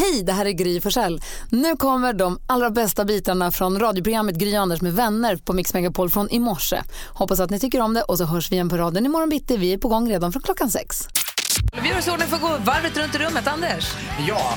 Hej, det här är Gry Forssell. Nu kommer de allra bästa bitarna från radioprogrammet Gry Anders med vänner på Mix Megapol från i morse. Hoppas att ni tycker om det och så hörs vi igen på raden imorgon bitti. Vi är på gång redan från klockan sex. Vi gör oss ordning för att gå varvet runt i rummet. Anders? Ja,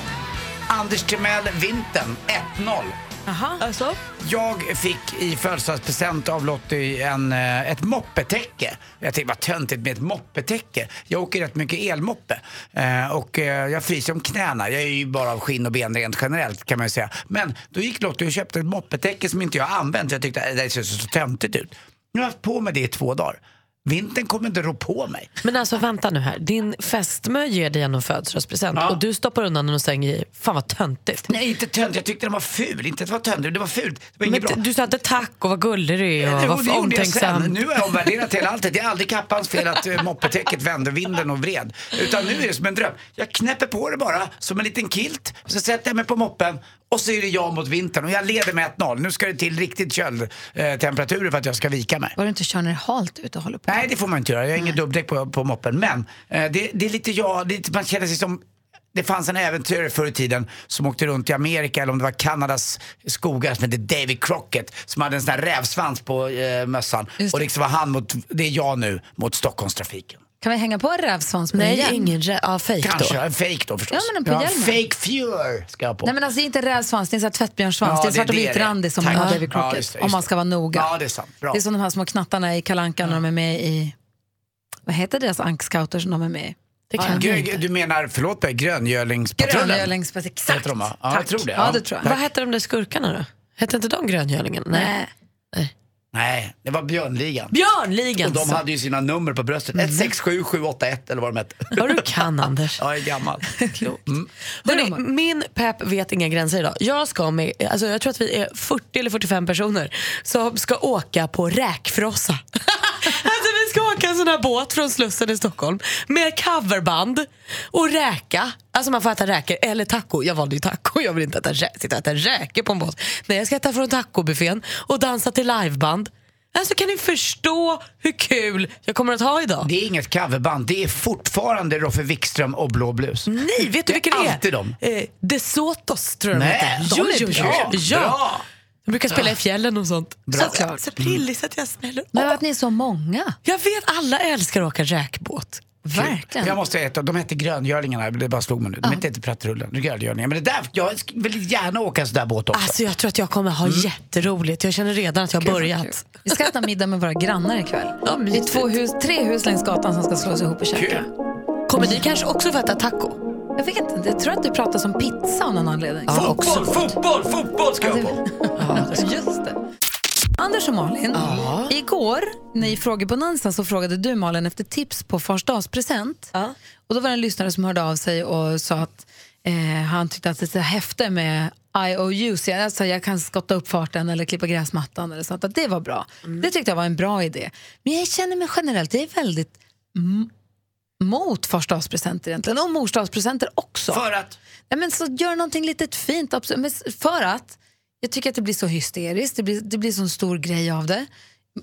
Anders Timell, vintern 1-0. Jaha. Alltså? Jag fick i födelsedagspresent av Lottie en, eh, ett moppetäcke. Jag tänkte, vad töntigt med ett moppetäcke. Jag åker rätt mycket elmoppe eh, och eh, jag fryser om knäna. Jag är ju bara av skinn och ben rent generellt kan man ju säga. Men då gick Lottie och köpte ett moppetäcke som inte jag har använt. Jag tyckte att det ser så töntigt ut. Nu har jag haft på mig det i två dagar. Vintern kommer inte rå på mig. Men alltså vänta nu här, din fästmö ger dig en födelsedagspresent Ja. och du stoppar undan den och säger fan vad töntigt. Nej, inte tönt. Jag tyckte den var ful. Inte att det var tönt, det var fult. Det var inget bra. du sa inte tack och vad gullig du är och Jo, vad det gjorde jag sen. omtänksam. Nu har jag omvärderat hela alltet. Det är aldrig kappans fel att eh, moppetäcket vände vinden och vred. Utan nu är det som en dröm. Jag knäpper på det bara som en liten kilt. Så sätter jag mig på moppen och så är det jag mot vintern. Och jag leder med 1-0. Nu ska det till riktigt köldtemperaturer för att jag ska vika mig. Var du inte kör när det är halt ute och håller på? Nej, det får man inte göra. Jag har inget dubbdäck på, på moppen. Men eh, det, det är lite jag, det man känner sig som det fanns en äventyrare förr i tiden som åkte runt i Amerika eller om det var Kanadas skogar som hette David Crockett som hade en sån här rävsvans på eh, mössan. Och det. liksom var han mot, det är jag nu, mot Stockholmstrafiken. Kan vi hänga på en rävsvans på Nej, ingen rä- ja, fake Kanske, då. en fake då förstås. Ja, men en på hjälmen. Fake Fury ska jag på. Nej men alltså det är inte rävsvans, det är en sån här tvättbjörnssvans. Ja, det är svart och vit randig som Tack. har Ja. David Ja, Crockett. just det, om man ska vara noga. Ja, det är sant. Bra. Det är som de här små knattarna i Kalanka när de är med i, vad heter deras ankscouter som de är med i? Du menar, förlåt mig, Gröngölingspatrullen? Gröngölingspass, exakt. Heter de? Ja, Tack. jag tror det. Ja, Ja. det tror jag. Vad hette de där skurkarna då? Hette inte de Gröngölingen? Nej. Nej, det var Björnligan. Björnligan! Och de så. hade ju sina nummer på bröstet. Mm. 167 781 eller vad de hette. Vad du kan Anders. Ja, jag är gammal. Klokt. Mm. Hörrni, min pepp vet inga gränser idag. Jag, ska med, alltså jag tror att vi är 40 eller 45 personer som ska åka på räkfrossa. alltså vi ska åka en sån här båt från Slussen i Stockholm med coverband och räka. Alltså man får äta räkor eller taco. Jag valde ju taco, jag vill inte äta, rä- sitta och äta räkor på en båt. Nej, jag ska äta från tacobuffén och dansa till liveband. Alltså kan ni förstå hur kul jag kommer att ha idag? Det är inget coverband, det är fortfarande Roffe Wikström och Blå blus. Nej, vet du Det är vilka det är? alltid dem. Eh, De Sotos tror jag de Nej, heter. de är bra. Bra. De brukar spela i fjällen och sånt. Bra. Så, Såklart. så prilligt så att jag smäller Men att ni är så många. Jag vet, alla älskar att åka räkbåt. Verkligen. Jag måste äta, de hette Gröngörlingarna, det bara slog mig nu. De hette inte Prattrullen, Gröngörlingarna. Men det där, jag vill gärna åka en sån där båt också. Alltså jag tror att jag kommer ha jätteroligt. Jag känner redan att jag har börjat. Vi ska äta middag med våra grannar ikväll. Ja, det är två hus, tre hus längs gatan som ska slås ihop och käka. Kul. Kommer ni kanske också få äta taco? Jag vet inte, jag tror att du pratar som pizza av någon anledning. Ja, Fotboll, fotboll, fotboll ska jag på. Just det. Anders och Malin, igår när i frågebonanza så frågade du Malin efter tips på farsdagspresent. Ja. Och då var det en lyssnare som hörde av sig och sa att eh, han tyckte att det är häfte med IOUs, jag, alltså jag kan skotta upp farten eller klippa gräsmattan eller sånt, att det var bra. Det tyckte jag var en bra idé. Men jag känner mig generellt, jag är väldigt mot farsdagspresenter egentligen och morsdagspresenter också. För att? Nej, men så gör någonting litet fint. Men för att jag tycker att det blir så hysteriskt, det blir, det blir så en stor grej av det.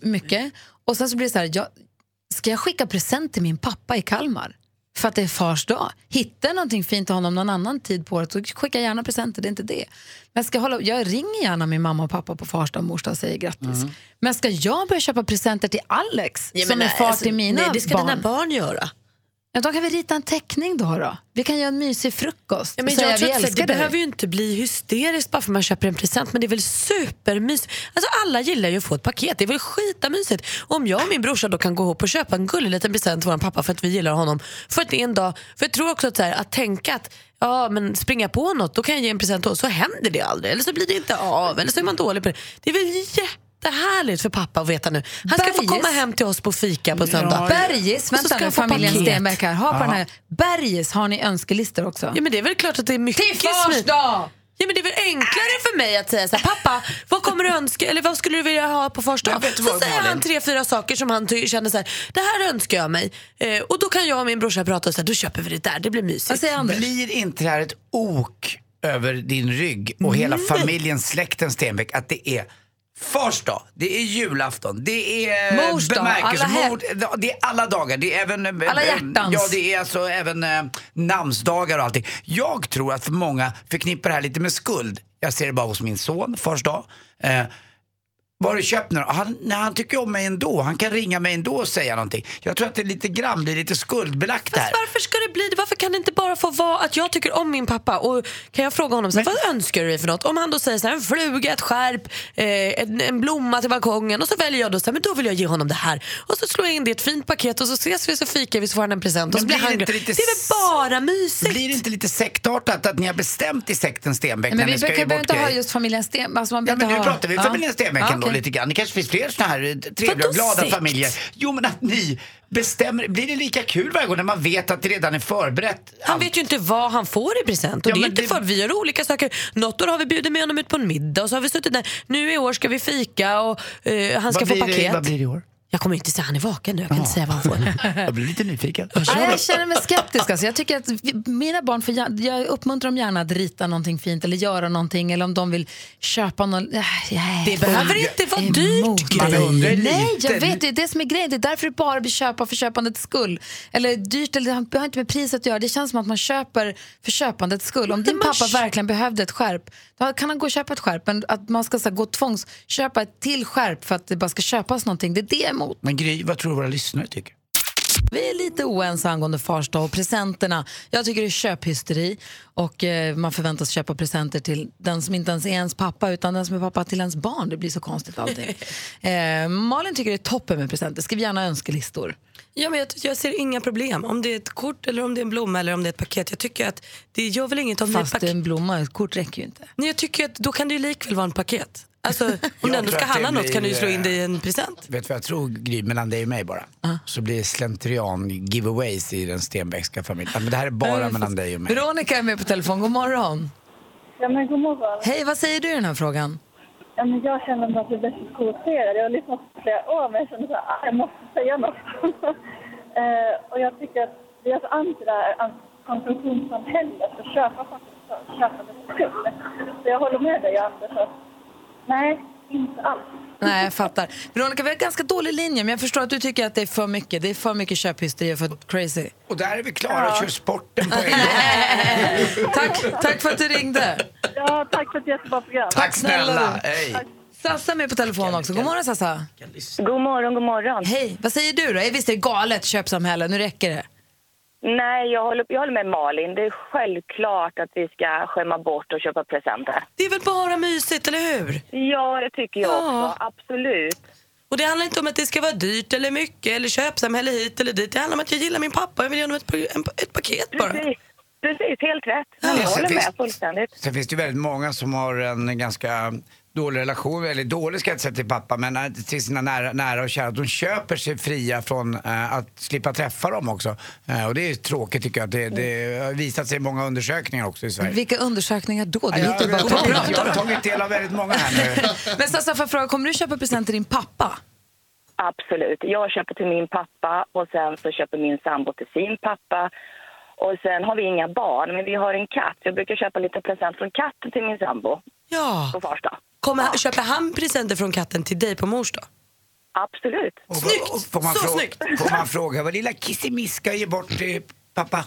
Mycket. Och sen så blir det så här, jag, ska jag skicka present till min pappa i Kalmar? För att det är fars dag. Hittar jag någonting fint till honom någon annan tid på året så skicka gärna presenter, det är inte det. Men ska jag, hålla, jag ringer gärna min mamma och pappa på fars dag och mors dag och säger grattis. Men ska jag börja köpa presenter till Alex som är far till mina nej, det ska barn? dina barn göra. Ja, då kan vi rita en teckning då. då. Vi kan göra en mysig frukost. Ja, men Säga, jag tror att, det dig. behöver ju inte bli hysteriskt bara för att man köper en present men det är väl supermysigt. Alltså alla gillar ju att få ett paket, det är väl skitamysigt. Om jag och min brorsa då kan gå ihop och köpa en gullig liten present till vår pappa för att vi gillar honom. För att det är en dag, för jag tror också att, så här, att tänka att ja, men springa på något, då kan jag ge en present då, så händer det aldrig. Eller så blir det inte av, eller så är man dålig på det. Det är väl jättehärligt för pappa att veta nu. Han ska få Berges. komma hem till oss på fika på söndag. Bergis, Och så vänta ska nu, få familjen. Stenbeck här. Ha på den här. Bergis, har ni önskelistor också? Ja, men det är väl klart att det är mycket Till fars smidigt. dag! Ja, men det är väl enklare för mig att säga så här, pappa, vad kommer du önska, eller vad skulle du vilja ha på fars dag? Så säger Malin? han tre, fyra saker som han ty- känner så här, det här önskar jag mig. Eh, och då kan jag och min brorsa prata och säga, då köper vi det där, det blir Vad mysigt. säger Anders? Blir inte det här ett ok över din rygg och hela familjen, släkten Stenbeck att det är Fars dag, det är julafton, det är Mors dag, alla mord- det är alla dagar, det är även... eh, Alla eh, hjärtans. Ja, det är alltså även eh, namnsdagar och allting. Jag tror att för många förknippar det här lite med skuld. Jag ser det bara hos min son, fars dag. Eh, vad har du köpt nu han, nej, han tycker om mig ändå. Han kan ringa mig ändå och säga någonting. Jag tror att det är lite grann, är lite skuldbelagt det här. Varför ska det bli det? Varför kan det inte bara få vara att jag tycker om min pappa? Och kan jag fråga honom, så här, vad önskar du dig för något? Om han då säger så här, en fluga, ett skärp, eh, en, en blomma till balkongen och så väljer jag då så här, men då vill jag ge honom det här. Och så slår jag in det i ett fint paket och så ses vi så fikar vi så får han en present och så Men blir blir han det inte glad. lite Det är väl bara mysigt? Blir det inte lite sektartat att ni har bestämt i sekten Stenbeck Men vi behöver inte ha just familjen Sten... Alltså man Ja, men nu ha... pratar vi Ja. familjen Stenbeck ändå okej. lite grann. Det kanske finns fler såna här eh, trevliga och glada sekt? familjer. Jo men att ni bestämmer, blir det lika kul varje gång när man vet att det redan är förberett? Han vet ju inte vad han får i present. Och Ja, det är inte det- för vi gör olika saker. Något år har vi bjudit med honom ut på en middag och så har vi suttit där. Nu i år ska vi fika och eh, han ska Vad få blir det- paket. Vad blir det i år? Jag kommer inte säga han är vaken nu, jag kan inte säga vad han får. Jag blir lite nyfiken. Ja, jag känner mig skeptisk. Alltså. Jag, tycker att mina barn får, gär- jag uppmuntrar dem gärna att rita någonting fint eller göra någonting eller om de vill köpa någon... Äh, Det behöver inte vara dyrt, Man grejer. undrar Nej, jag vet. Det är det som är grejen. Det är därför det bara blir köpa för köpandets skull. Eller dyrt, eller det har inte med priset att göra. Det känns som att man köper för köpandets skull. Om din pappa verkligen behövde ett skärp, då kan han gå och köpa ett skärp. Men att man ska så här, gå tvångs köpa ett till skärp för att det bara ska köpas någonting, det är det jag emot. Men Gry, vad tror du våra lyssnare tycker? Vi är lite oense angående fars dag och presenterna. Jag tycker det är köphysteri och eh, man förväntas köpa presenter till den som inte ens är ens pappa utan den som är pappa till ens barn. Det blir så konstigt allting. eh, Malin tycker det är toppen med presenter. Skriv gärna önskelistor. Ja, men jag, jag ser inga problem. Om det är ett kort, eller om det är en blomma eller om det är ett paket. Jag tycker att det gör väl inget om det är ett Fast paket. en blomma, ett kort räcker ju inte. Nej, jag tycker att då kan det ju likväl vara en paket. Alltså, om Jag du ändå tror ska att det handla något kan du ju slå in det i en present. Vet du vad jag tror Gry, mellan dig och mig bara? Så blir det slentrian giveaways i den Stenbeckska familjen. Men det här är bara mellan dig och mig. Veronica är med på telefon. God morgon. Ja, men god morgon. Hej, vad säger du i den här frågan? Ja, men jag känner mig att jag blir så provocerad. Jag har lyssnat på flera år, men jag känner så här, "Ah, jag måste säga något. eh, och jag tycker att vi är så anti det här an- konsumtionssamhället och köpa faktiskt för skull. Så jag håller med dig, Anders, att nej, inte alls. Nej, jag fattar. Veronica, vi har ganska dålig linje, men jag förstår att du tycker att det är för mycket. Det är för mycket köphysteri och för crazy. Och där är vi klara, kör sporten på en gång. tack, tack för att du ringde. Ja, tack för ett jättebra program. Tack snälla hej. Sassa är med på telefon också. God morgon Sassa. God morgon, god morgon. Hej, vad säger du då? Visst är det galet köpsamhälle, nu räcker det. Nej, jag håller, jag håller med Malin. Det är självklart att vi ska skämma bort och köpa presenter. Det är väl bara mysigt, eller hur? Ja, det tycker jag Ja. också. Absolut. Och det handlar inte om att det ska vara dyrt eller mycket eller köpsamhälle hit eller dit. Det handlar om att jag gillar min pappa. Jag vill ge honom ett, ett paket bara. Precis, Precis helt rätt. Men jag håller finns- med fullständigt. Sen finns det ju väldigt många som har en ganska dålig relation, eller dålig ska jag inte säga till pappa, men eh, till sina nära, nära och kära. De köper sig fria från eh, att slippa träffa dem också. Eh, och det är tråkigt tycker jag. att Det, det har visat sig i många undersökningar också i Sverige. Vilka undersökningar då? Det jag, låter bara jag, tagit, jag har tagit del av väldigt många här nu. Men Sassa, får jag fråga, kommer du köpa present till din pappa? Absolut. Jag köper till min pappa och sen så köper min sambo till sin pappa. Och sen har vi inga barn, men vi har en katt. Jag brukar köpa lite present från katten till min sambo Ja. på fars dag. Kommer, han- Köper han presenter från katten till dig på mors dag? Absolut. Och, Snyggt! och, får, man Så fråga, snyggt! får man fråga vad lilla Kissemiss ska ge bort till pappa?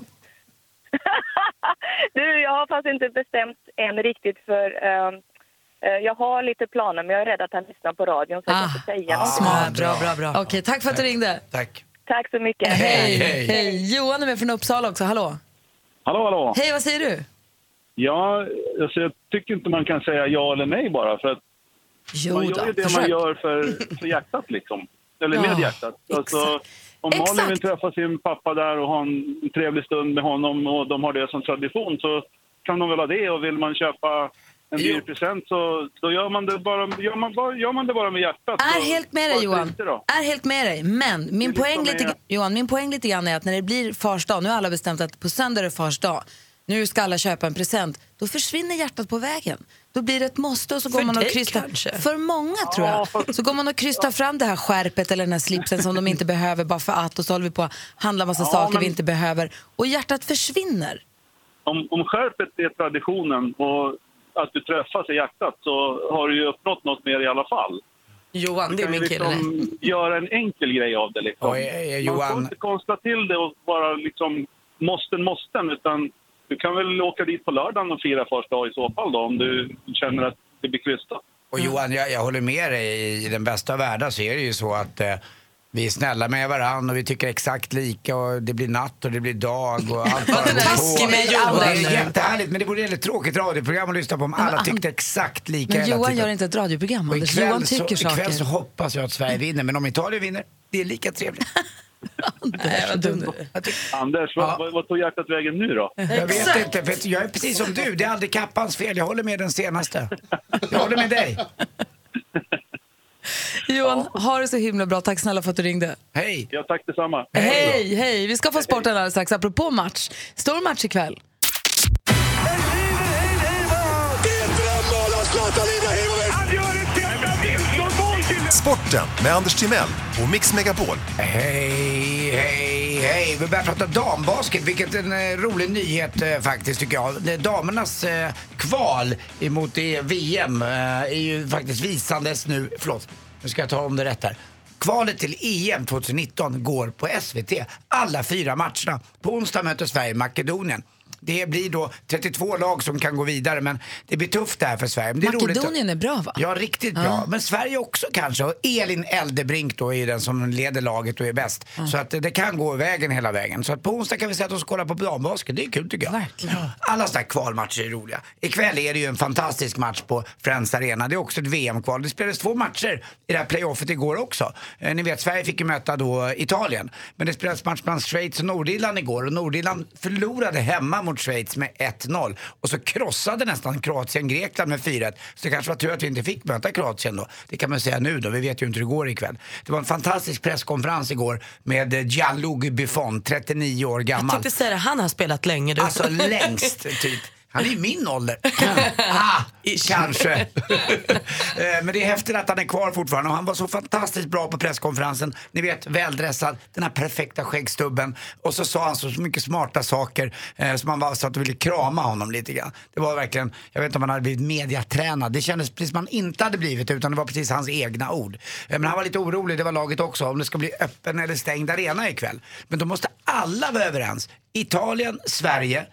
du, jag har faktiskt inte bestämt än riktigt för eh, jag har lite planer men jag är rädd att han lyssnar på radion så jag kan Ah, inte säga ah. Smart. Bra, bra, bra. Okej, tack för att du ringde. Tack. Tack så mycket. Hej. Hej. Hej. Johan är med från Uppsala också. Hallå. Hallå, hallå. Hej, vad säger du? Ja, alltså, jag tycker inte man kan säga ja eller nej bara. För att Jo man gör ju det man gör för, för hjärtat liksom. Eller med Ja, hjärtat. Alltså, exakt. om Malin vill träffa sin pappa där och ha en trevlig stund med honom och de har det som tradition så kan de väl ha det. Och vill man köpa en dyr present så då gör man det bara, gör man bara, gör man det bara med hjärtat. Är Så helt med dig Johan. Är helt med dig. Men min poäng, lite, Johan, min poäng lite grann är att när det blir fars dag, nu har alla bestämt att på söndag är det fars dag. Nu ska alla köpa en present. Då försvinner hjärtat på vägen. Då blir det ett måste och så går För man och krystar. kanske? För många tror jag. Så går man och krystar fram det här skärpet eller den här slipsen som de inte behöver bara för att och så håller vi på att handla massa Ja, saker vi men- inte behöver. Och hjärtat försvinner. om, om skärpet är traditionen och att du träffas i hjärtat så har du ju uppnått något mer i alla fall. Johan, det är min kille det. liksom göra en enkel grej av det. Liksom. Och, eh, Man får inte konsta till det och bara liksom måsten, måsten, utan du kan väl åka dit på lördagen och fira första dag i så fall då, om du känner att det blir krystat. och Johan jag, jag håller med dig. I, den bästa av världar så är det ju så att eh, vi är snälla med varandra och vi tycker exakt lika och det blir natt och det blir dag och allt bara det går på. med Det Johan är nu. jättehärligt men det vore ett tråkigt radioprogram att lyssna på om alla tyckte exakt lika Men hela Johan tiden. gör inte ett radioprogram, Och Anders. ikväll, Johan så, tycker ikväll så saker. hoppas jag att Sverige vinner men om Italien vinner, det är lika trevligt. Nej, vad dum du Anders, vad, vad, vad tog hjärtat vägen nu då? jag vet inte, för jag är precis som du. Det är aldrig Kappans fel. Jag håller med den senaste. Jag håller med dig. Johan, ha det så himla bra. Tack snälla för att du ringde. Hej! Ja, tack detsamma. Hej, hej. Vi ska få sporten alldeles strax. Apropå match. Stor match ikväll. Sporten med Anders Timell och Mix Megapol. Hej, hej, hej. Vi börjar prata dambasket, vilket är en eh, rolig nyhet eh, faktiskt tycker jag. Damernas eh, kval emot det VM eh, är ju faktiskt visandes nu. Förlåt, nu ska jag ta om det rätt här. Kvalet till EM 2019 går på SVT. Alla fyra matcherna. På onsdag möter Sverige Makedonien. Det blir då 32 lag som kan gå vidare men det blir tufft där för Sverige. Men det är Makedonien är bra, va? Ja, riktigt bra. Men Sverige också kanske. Och Elin Eldebrink då är ju den som leder laget och är bäst. Så att det kan gå vägen hela vägen. Så att på onsdag kan vi sätta oss och kolla på dambasket. Det är kul tycker jag. Verkligen. Alla sådana här kvalmatcher är roliga. Ikväll är det ju en fantastisk match på Friends Arena. Det är också ett VM-kval. Det spelades två matcher i det här playoffet igår också. Eh, ni vet, Sverige fick ju möta då Italien. Men det spelades match mellan Schweiz och Nordirland igår. Och Nordirland förlorade hemma mot Schweiz med 1-0. Och så krossade nästan Kroatien Grekland med 4-1. Så det kanske var tur att vi inte fick möta Kroatien då. Det kan man säga nu då. Vi vet ju inte hur det går ikväll. Det var en fantastisk presskonferens igår med Gianluigi Buffon, 39 år Jag gammal. tänkte säga det, han har spelat länge du. Alltså längst typ. Han är ju min ålder. ah, kanske. Eh, Men det är häftigt att han är kvar fortfarande och han var så fantastiskt bra på presskonferensen. Ni vet, väldressad, den här perfekta skäggstubben. Och så sa han så mycket smarta saker eh, som man bara så att du ville krama honom lite grann. Det var verkligen, jag vet inte om han hade blivit mediatränad. Det kändes precis som han inte hade blivit utan det var precis hans egna ord. Eh, Men han var lite orolig, det var laget också, om det ska bli öppen eller stängd arena ikväll. Men då måste alla vara överens. Italien, Sverige,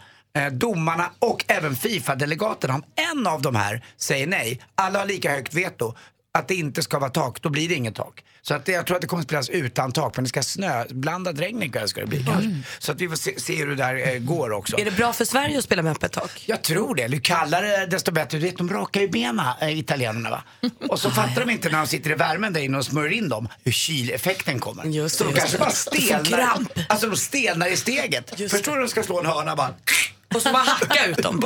domarna och även Fifa-delegaterna. Om en av de här säger nej, alla har lika högt veto, att det inte ska vara tak, då blir det inget tak. Så att det, jag tror att det kommer att spelas utan tak, men det ska snö, blandad regn ikväll ska det bli kanske. Så att vi får se, se hur det där eh, går också. Är det bra för Sverige att spela med öppet tak? Jag tror det. Ju kallare desto bättre. Du vet, de rakar ju benen, äh, italienarna va. Och så fattar de inte när de sitter i värmen där inne och smörjer in dem hur kyleffekten kommer. Just så det, de kanske bara stelnar. Alltså de stelnar i steget. Just Förstår du de ska slå en hörna bara. Och så bara hacka ut dem.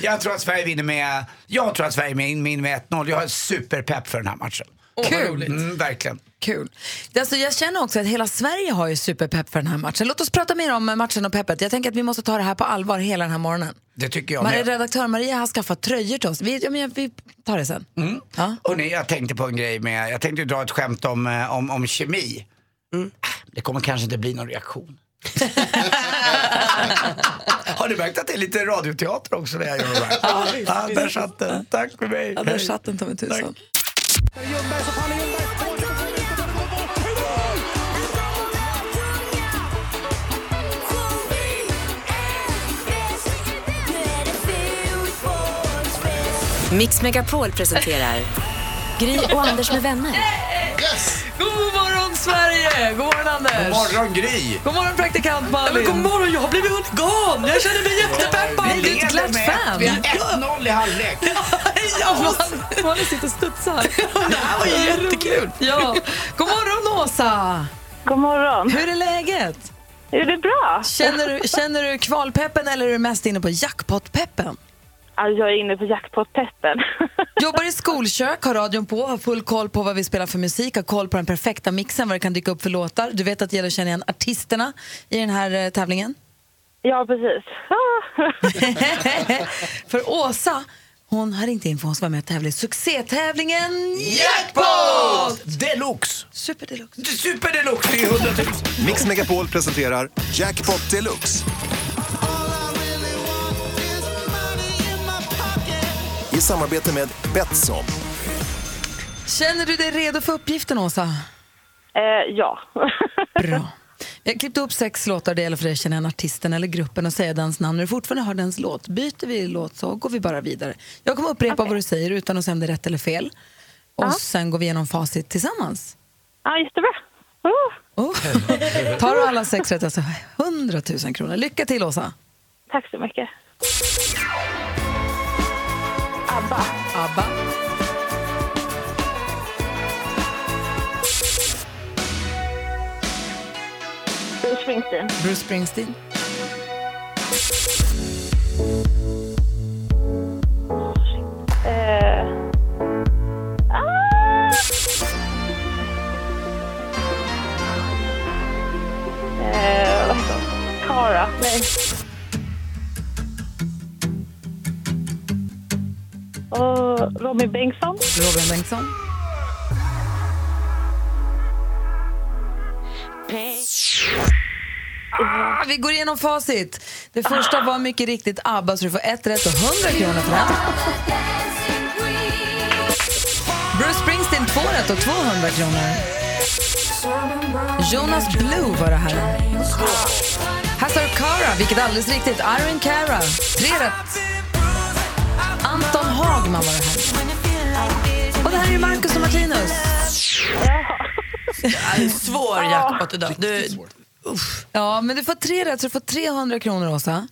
jag tror att Sverige vinner med, jag tror att Sverige vinner med 1-0. Jag har superpepp för den här matchen. Kul. Mm, verkligen. Kul. Alltså, jag känner också att hela Sverige har ju superpepp för den här matchen. Låt oss prata mer om matchen och peppet. Jag tänker att vi måste ta det här på allvar hela den här morgonen. Det tycker jag Maria, med. redaktör Maria har skaffat tröjor till oss. Vi, ja, men vi tar det sen. Ja. Hörrni, jag tänkte på en grej med, jag tänkte dra ett skämt om, eh, om, om kemi. Ah, Det kommer kanske inte bli någon reaktion. Har du märkt att det är lite radioteater också när jag gör det här? Ja, där satt den. Tack för mig. Ja, där satt den ta mig tusan. Mix Megapol presenterar Gry och Anders med vänner. God morgon Sverige! God morgon Anders! God morgon Gry! God morgon praktikant Men Malin! god morgon, jag har blivit huligan! Jag känner mig jättepeppad! Vi är ett glatt med- fan. Vi har 1-0 i halvlek. Ja, Malin sitter och studsar. det här var ju jättekul! Ja. God morgon Åsa! God morgon. Hur är läget? Är det bra? Känner du, känner du kvalpeppen eller är du mest inne på jackpotpeppen? Alltså, jag är inne på jackpot-peppen. Jobbar i skolkök, har radion på, har full koll på vad vi spelar för musik, har koll på den perfekta mixen, vad det kan dyka upp för låtar. Du vet att det gäller att känna igen artisterna i den här eh, tävlingen. ja, precis. För Åsa, hon har inte in för hon ska vara med och tävla i succétävlingen Jackpot! Deluxe! Super Deluxe. Super deluxe, det är 100 000. Mix Megapol presenterar Jackpot Deluxe. I samarbete med Betsson. Känner du dig redo för uppgiften, Åsa? Eh, ja. Bra. Jag har klippt upp sex låtar. Det gäller för dig att känna en artisten eller gruppen och säga dens namn. När du fortfarande har dens låt, byter vi låt så går vi bara vidare. Jag kommer upprepa vad du säger utan att säga om det är rätt eller fel. Och sen går vi igenom facit tillsammans. ja, jättebra. Oh, Oh. Tar du alla sex rätt, alltså 100 000 kronor. Lycka till, Åsa. tack så mycket. ABBA. ABBA. Bruce Springsteen. Bruce Springsteen. Eh, ah! Eh, vad heter hon? Cara. Nej. Och Robin Bengtsson. Robin Bengtsson. Ah, vi går igenom facit. Det första var mycket riktigt ABBA, så du får ett rätt och 100 kronor för det. Bruce Springsteen, två rätt och 200 kronor. Jonas Blue var det här. Här står Cara, vilket är alldeles riktigt. Iron Cara, tre rätt. Hagman var det här. Och det här är Marcus och Martinus. Svår jackpot idag. Du, Ja, men du får tre rätt så du får 300 kronor, Åsa.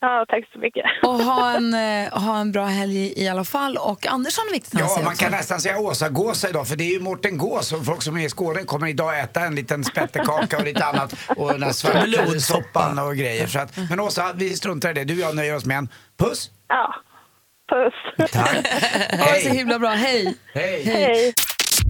Ja, tack så mycket. Och ha en, eh, ha en bra helg i alla fall. Och Anders har en viktig Ja, man också. kan nästan säga Åsa-gåsa idag för det är ju Mårten Gås och folk som är i Skåne kommer idag äta en liten spettekaka och lite annat och den här svarta soppan och grejer. Så att, men Åsa, vi struntar i det. Du och jag nöjer oss med en puss. Ja, puss. Tack. Ha det så Hej. himla bra. Hej! Hej. Hej.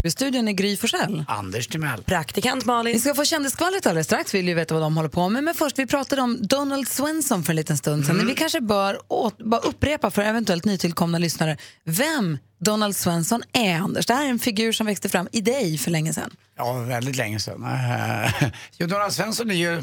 I studion är Gry Forssell. Anders Timell. praktikant Vi Malin. ska få kändisskvallret alldeles strax. Vi vill ju veta vad de håller på med. Men först, vi pratade om Donald Swenson för en liten stund sedan. Vi kanske bör åt, bara upprepa för eventuellt nytillkomna lyssnare vem Donald Swenson är, Anders. Det här är en figur som växte fram i dig för länge sedan. Ja, väldigt länge sedan. Jo, Donald Svensson är ju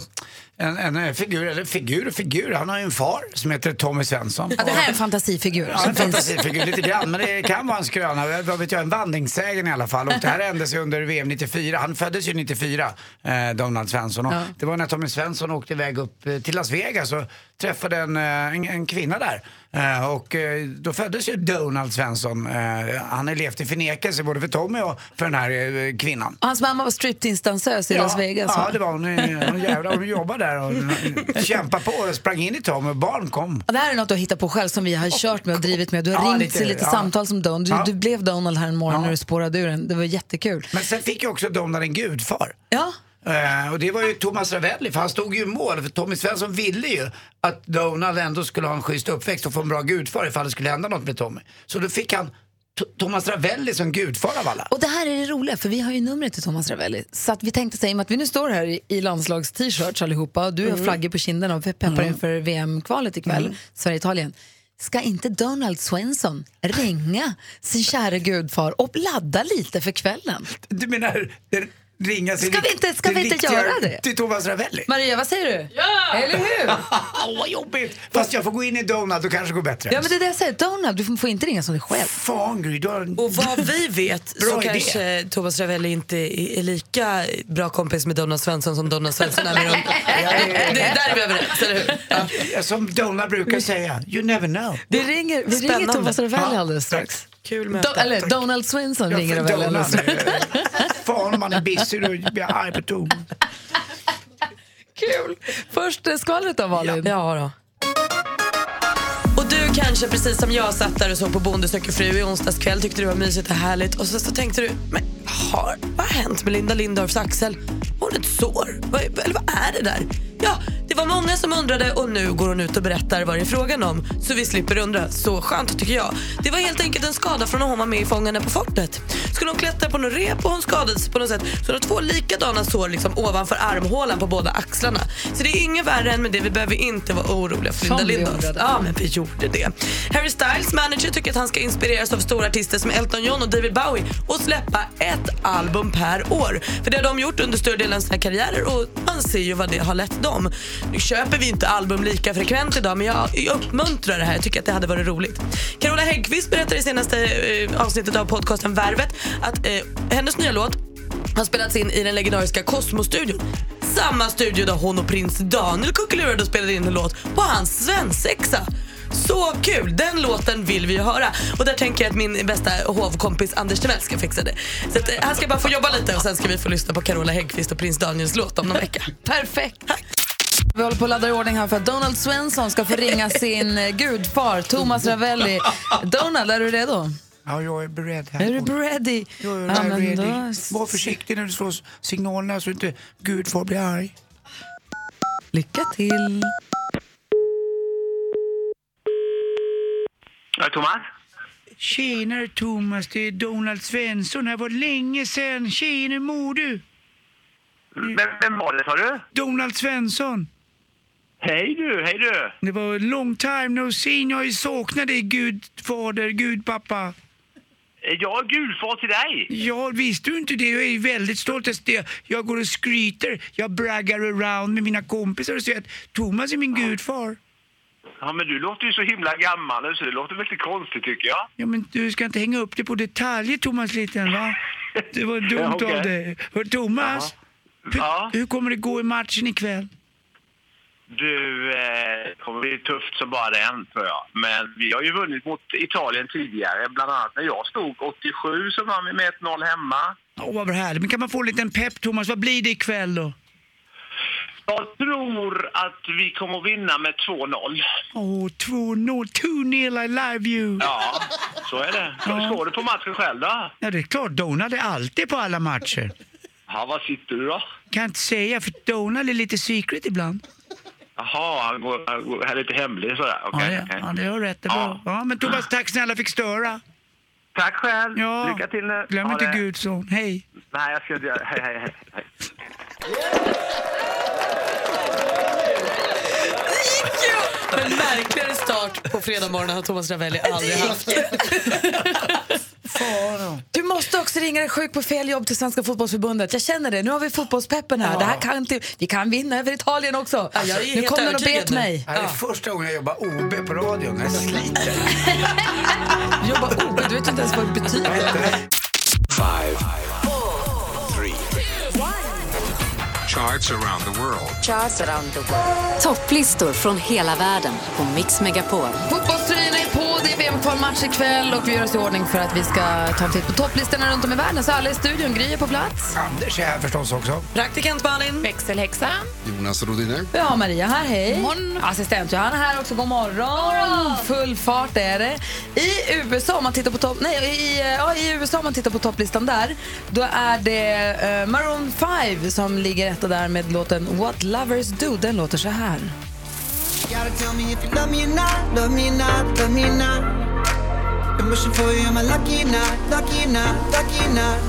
en, en figur, eller figur och figur. Han har ju en far som heter Tommy Svensson. Ja, det här är en fantasifigur. Ja, en fantasifigur lite grann, men det kan vara en skröna. Vad vet jag, en vandringssägen i alla fall. Och det här hände sig under VM 94. Han föddes ju 94, eh, Donald Svensson. Och Ja. Det var när Tommy Svensson åkte iväg upp eh, till Las Vegas och träffade en, eh, en, en kvinna där. Eh, och eh, då föddes ju Donald Svensson. Han har levt i förnekelse både för Tommy och för den här kvinnan. Hans mamma var striptease-dansös i Las Vegas. Ja, va? det var hon. Hon jävlar, hon jobbade där och kämpade på och sprang in i Tommy och barn kom. Ja, Det här är något du har hittat på själv som vi har kört med och drivit med. Du har Ja, ringt lite, till lite ja. samtal som Donald. Du, Ja. du blev Donald här en morgon Ja. när du spårade ur den. Det var jättekul. Men sen fick ju också Donald en gudfar. Ja. Eh, och det var ju Thomas Ravelli, för han stod ju i mål. För Tommy Svensson ville ju att Donald ändå skulle ha en schysst uppväxt och få en bra gudfar ifall det skulle hända något med Tommy. Så då fick han T- Thomas Ravelli som gudfar av alla. Och det här är det roliga, för vi har ju numret till Thomas Ravelli. Så att vi tänkte säga, i och med att vi nu står här i, i landslags-t-shirts allihopa och du har flaggor på kinderna och peppar inför VM-kvalet ikväll, Sverige-Italien. Ska inte Donald Swenson ringa sin kära gudfar och ladda lite för kvällen? Du menar det- ringa sin Ska vi inte- ska vi inte göra det? Till Thomas Ravelli? Maria, vad säger du? Ja! Eller hur? Åh, vad jobbigt! Fast jag får gå in i Donald, då kanske det går bättre. Ja, men det är det jag säger. Donald, du får inte ringa som dig själv. Fan Gry, du har en... Och vad vi vet så idé. kanske Thomas Ravelli inte är är lika bra kompis med Donald Svensson som Donald Svensson är med dem. Det, där är vi överens, eller hur? Ja. Som Donald brukar säga, you never know. Vi ringer, vi ringer Spännande. Thomas Ravelli Ja, alldeles strax. Kul möte. Do, eller Donald Swenson Ja, ringer strax. eh, Fan om man är busy, då blir jag arg på Thomas. Kul! Först eh, skvallret då, Malin. Ja då. Kanske precis som jag satt där och såg på Bonde söker fru i onsdags kväll tyckte det var mysigt och härligt och så, så tänkte du, men har, vad har hänt med Linda Lindorffs axel? Har hon ett sår? Vad, eller vad är det där? Ja, det var många som undrade och nu går hon ut och berättar vad det är frågan om så vi slipper undra. Så skönt tycker jag. Det var helt enkelt en skada från när hon var med i Fångarna på fortet. Skulle hon klättra på något rep och hon skadades på något sätt så hon har två likadana sår liksom ovanför armhålan på båda axlarna. Så det är inget värre än med det. Vi behöver inte vara oroliga för Linda Lindorff. Ja, men vi gjorde det. Harry Styles manager tycker att han ska inspireras av stora artister som Elton John och David Bowie och släppa ett album per år. För det har de gjort under större delen av sina karriärer och man ser ju vad det har lett dem. Nu köper vi inte album lika frekvent idag men jag, jag uppmuntrar det här. Jag tycker att det hade varit roligt. Carola Häggkvist berättade i senaste eh, avsnittet av podcasten Värvet att eh, hennes nya låt har spelats in i den legendariska Cosmo-studion. Samma studio där hon och prins Daniel kuckelurade och spelade in en låt på hans svensexa. Så kul! Den låten vill vi ju höra. Och där tänker jag att min bästa hovkompis Anders Timell ska fixa det. Så att, eh, han ska bara få jobba lite och sen ska vi få lyssna på Carola Häggkvist och prins Daniels låt om någon vecka. Perfekt. Vi håller på att ladda i ordning här för att Donald Svensson ska få ringa sin eh, gudfar Thomas Ravelli. Donald, är du redo? Ja, jag är beredd här. Är du ready? Jag är Ja, ready. då- Var försiktig när du slår signalerna så inte Gud får bli arg. Lycka till. Ja, Thomas? Tjenare Thomas, det är Donald Svensson. Det var länge sen. Tjenare mor du. Vem, vem var det sa du? Donald Svensson. Hej du, hej du. Det var long time no seen. Jag har ju saknat dig gudfader, gudpappa. Är jag gudfar till dig? Ja, visste du inte det? Jag är väldigt stolt. Jag går och skryter. Jag braggar around med mina kompisar och säger att Thomas är min gudfar. Ja, men du låter ju så himla gammal så det låter väldigt konstigt tycker jag. Ja, men du ska inte hänga upp det på detaljer, Thomas liten, va? Det var dumt Ja, okej. av dig. Hör, Thomas, hur, Ja. hur kommer det gå i matchen ikväll? Du, eh, det kommer bli tufft som bara den tror jag. Men vi har ju vunnit mot Italien tidigare. Bland annat när jag stod 87 så vann vi med 1-0 hemma. Åh, vad härligt. Men kan man få en liten pepp, Thomas? Vad blir det ikväll då? Jag tror att vi kommer att vinna med 2-0. Åh, 2-0. 2-0, I love you. Ja, så är det. Hur står du på matchen själv då? Ja, det är klart. Donald är alltid på alla matcher. Ja, var sitter du då? Kan inte säga, för Donald är lite secret ibland. Jaha, han går, han går här lite hemlig sådär. Okej, ja, det, okej. ja, det har rätt. Det är bra. Ja, men Thomas, tack snälla fick störa. Tack själv. Ja. Lycka till nu. Glöm Ha inte det. Guds son. Hej. Nej, jag ska inte göra Hej, hej, hej. hej. En märkligare start på fredag morgon har Thomas Ravelli aldrig haft. Du måste också ringa dig sjuk på fel jobb till Svenska fotbollsförbundet. Jag känner det. Nu har vi fotbollspeppen här. Det här kan inte, vi kan vinna över Italien också. Ja, är nu helt kom den och bet nu. mig. Det här är första gången jag jobbar OB på radion. Jag sliter. Jobba OB, du vet inte ens vad det betyder. Five, charts around the world. Topplistor från hela världen på Mix Megapol. Fotbollströjorna det är VM-kvalmatch ikväll och vi gör oss i ordning för att vi ska ta en titt på topplistorna runt om i världen. Så alla i studion, Gry är på plats. Anders är här förstås också. Praktikant Malin. Växelhäxa. Jonas Rodiner. Vi har Maria här, hej. Assistent Johanna här också, god morgon. Full fart är det. I USA, om man tittar på topp, nej, i, ja, i USA om man tittar på topplistan där, då är det eh, Maroon 5 som ligger etta där med låten What Lovers Do. Den låter så här. Gotta tell me if you love me or not, love me or not, love me or not. Been wishing for you, am I lucky or not, lucky or not, lucky or not?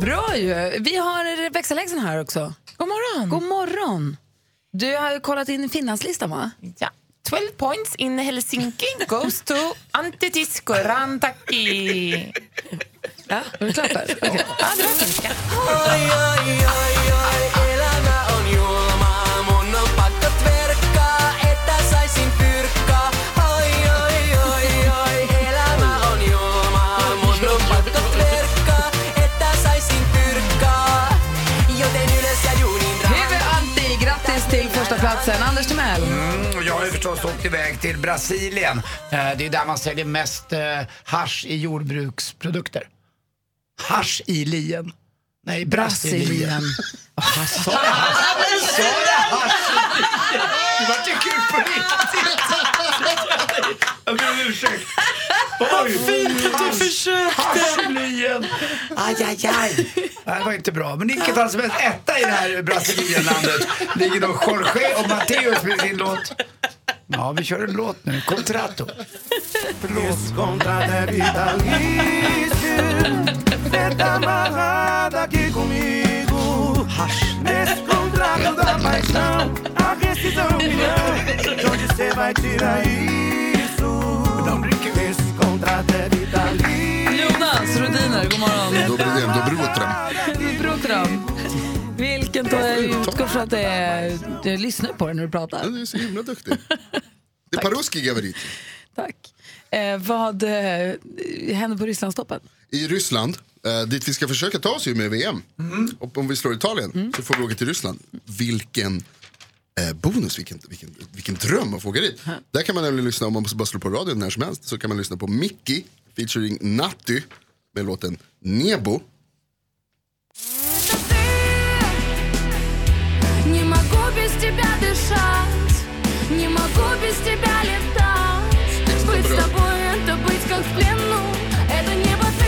Bra ju. Vi har växelhäxan här också. God morgon. God morgon. Du har ju kollat in Finlandslistan va? Ja. 12 points in Helsinki goes to Antidisco Rantaki. Ja, är du klar Per? Okej. Ja, det var förstås åkt iväg till Brasilien. Eh, Det är där man säljer mest eh, hasch i jordbruksprodukter. Hasch i lien. Nej, Brasilien. Brasilien. Sa jag hasch? Jag hasch? Det var inte kul på riktigt. Jag ber om ursäkt. Vad fint att du försökte. Hasch i lien. Aj, aj, aj. Nej, Det var inte bra. Men i vilket fall som helst, etta i det här Brasilienlandet ligger då Jorge och Matteus med sin låt. Ja, vi kör en låt nu. Contrato. Amarrada aqui comigo? Nesse Barro da paixão, a rescisão milhão. De onde cê vai tirar isso? Esse contrato é vitalício. Jonas Rodiner, god morgon. Dobro, dobrotram. Brotram. Vilken tar jag utgår från att det är... Du lyssnar på det när du pratar. Du är så himla duktig. Det är Paruski Gavarit. Tack. Eh, vad eh, händer på Rysslandstoppen? I Ryssland, eh, dit vi ska försöka ta oss ju med VM. Och om vi slår Italien så får vi åka till Ryssland. Vilken eh, bonus, vilken, vilken, vilken dröm att få åka dit. Där kan man nämligen lyssna, om man bara slår på radion när som helst, så kan man lyssna på Mickey featuring Natti med låten Nebo. без тебя дышать, не могу без тебя летать. Быть с тобой это быть как в плену, это небо ты.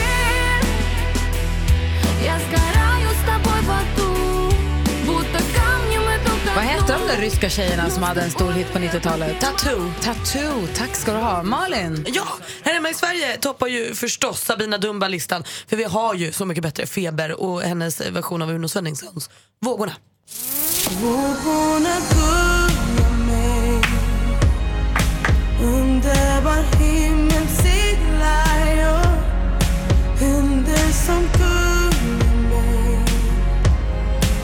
Я сгораю с тобой в аду, будто камнем иду ко Vad hette de дну. där ryska tjejerna som hade en stor hit på 90-talet? Tattoo. Tattoo, tack ska du ha. Malin? Ja, här hemma i Sverige toppar ju förstås Sabina Dumba listan. För vi har ju Så mycket bättre Feber och hennes version av Uno Svenningssons Vågorna. Vågorna gullar mig Underbar himmel seglar jag Händer som gullar mig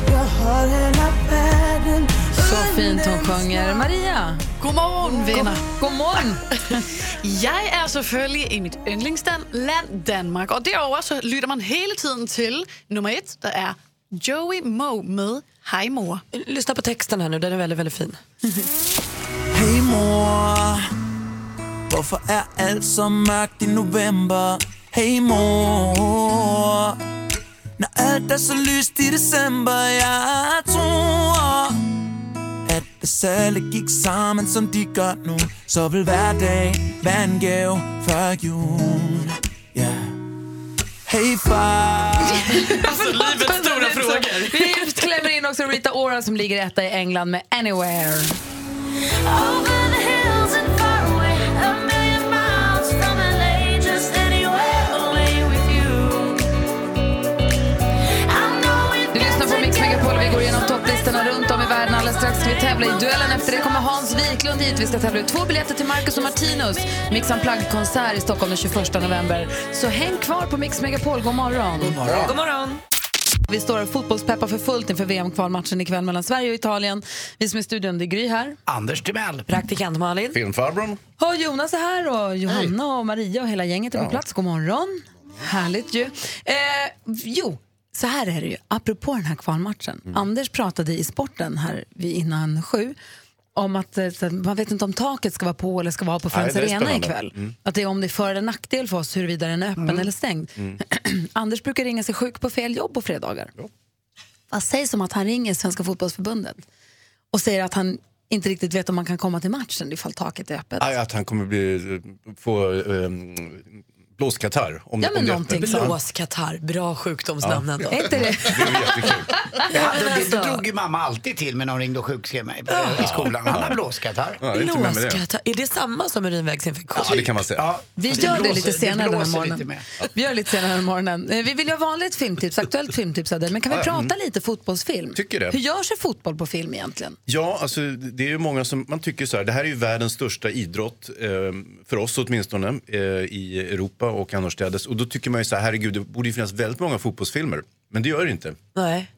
Jag har hela världen Så fint hon sjunger. Maria? Godmorgen, venner. God morgen. Jeg er selvfølgelig i mit yndlingsland, land Danmark. Og derover så lytter man hele tiden til nummer et, der er Joey Moe med Hej mor. Lyssna på texten här nu, den är väldigt, väldigt fin. Hej mor Hvorfor er alt så mørkt i november? Hej mor Når alt er så lyst i december Jeg tror At hvis alle gik sammen som de gør nu Så vil hver dag være en gave før jul Ja Hej far Alltså livets stora frågor. Vi klämmer in också Rita Ora som ligger etta i England med Anywhere. Du lyssnar på Mix Megapol. Vi går igenom världen. Alldeles strax ska vi tävla i duellen. Efter det kommer Hans Wiklund hit. Vi ska tävla ut två biljetter till Marcus och Martinus. Mix Unplugged-konsert i Stockholm den 21 november. Så häng kvar på Mix Megapol. God morgon. God morgon. God morgon. Vi står och fotbollspeppar för fullt inför VM-kvalmatchen ikväll mellan Sverige och Italien. Vi som är i studion, det är Gry här. Anders Timell. Praktikant Malin. Filmfarbrorn. Och Jonas är här och Johanna och Maria och hela gänget är på plats. God morgon. Härligt ju. Eh, jo, så här är det ju. Apropå den här kvalmatchen. Mm. Anders pratade i sporten här vid innan sju om att eh, man vet inte om taket ska vara på eller ska vara på Friends Nej, Arena ikväll. Mm. Att det är om det är för eller nackdel för oss huruvida den är öppen eller stängd. Mm. Anders brukar ringa sig sjuk på fel jobb på fredagar. Vad sägs om att han ringer Svenska fotbollsförbundet och säger att han inte riktigt vet om man kan komma till matchen ifall taket är öppet? Aj, att han kommer bli, få um, blåskatarr. Om, Ja, men om det någonting. Blåskatarr, bra sjukdomsnamn Ja. inte det? Det är jättekul. Ja, det, det, alltså- det drog ju mamma alltid till med när hon ringde och sjukskrev mig på- i skolan. Han har blåskatarr. Ja, det det. Blåskatarr, är det samma som urinvägsinfektion? Ja, det kan man säga. Ja, Vi gör det blåser- lite senare den här morgonen. Vi gör det lite senare den morgonen. Vi vill ju ha vanligt filmtips, aktuellt filmtips dig. Men kan vi Ja, prata mm. lite fotbollsfilm? Tycker det. Hur görs det fotboll på film egentligen? Ja, alltså, det är ju många som man tycker så här. Det här är ju världens största idrott, eh, för oss åtminstone, eh, i Europa och annorstädes. Och då tycker man ju så här, herregud, det borde ju finnas väldigt många fotbollsfilmer. Men det gör det inte. Nej.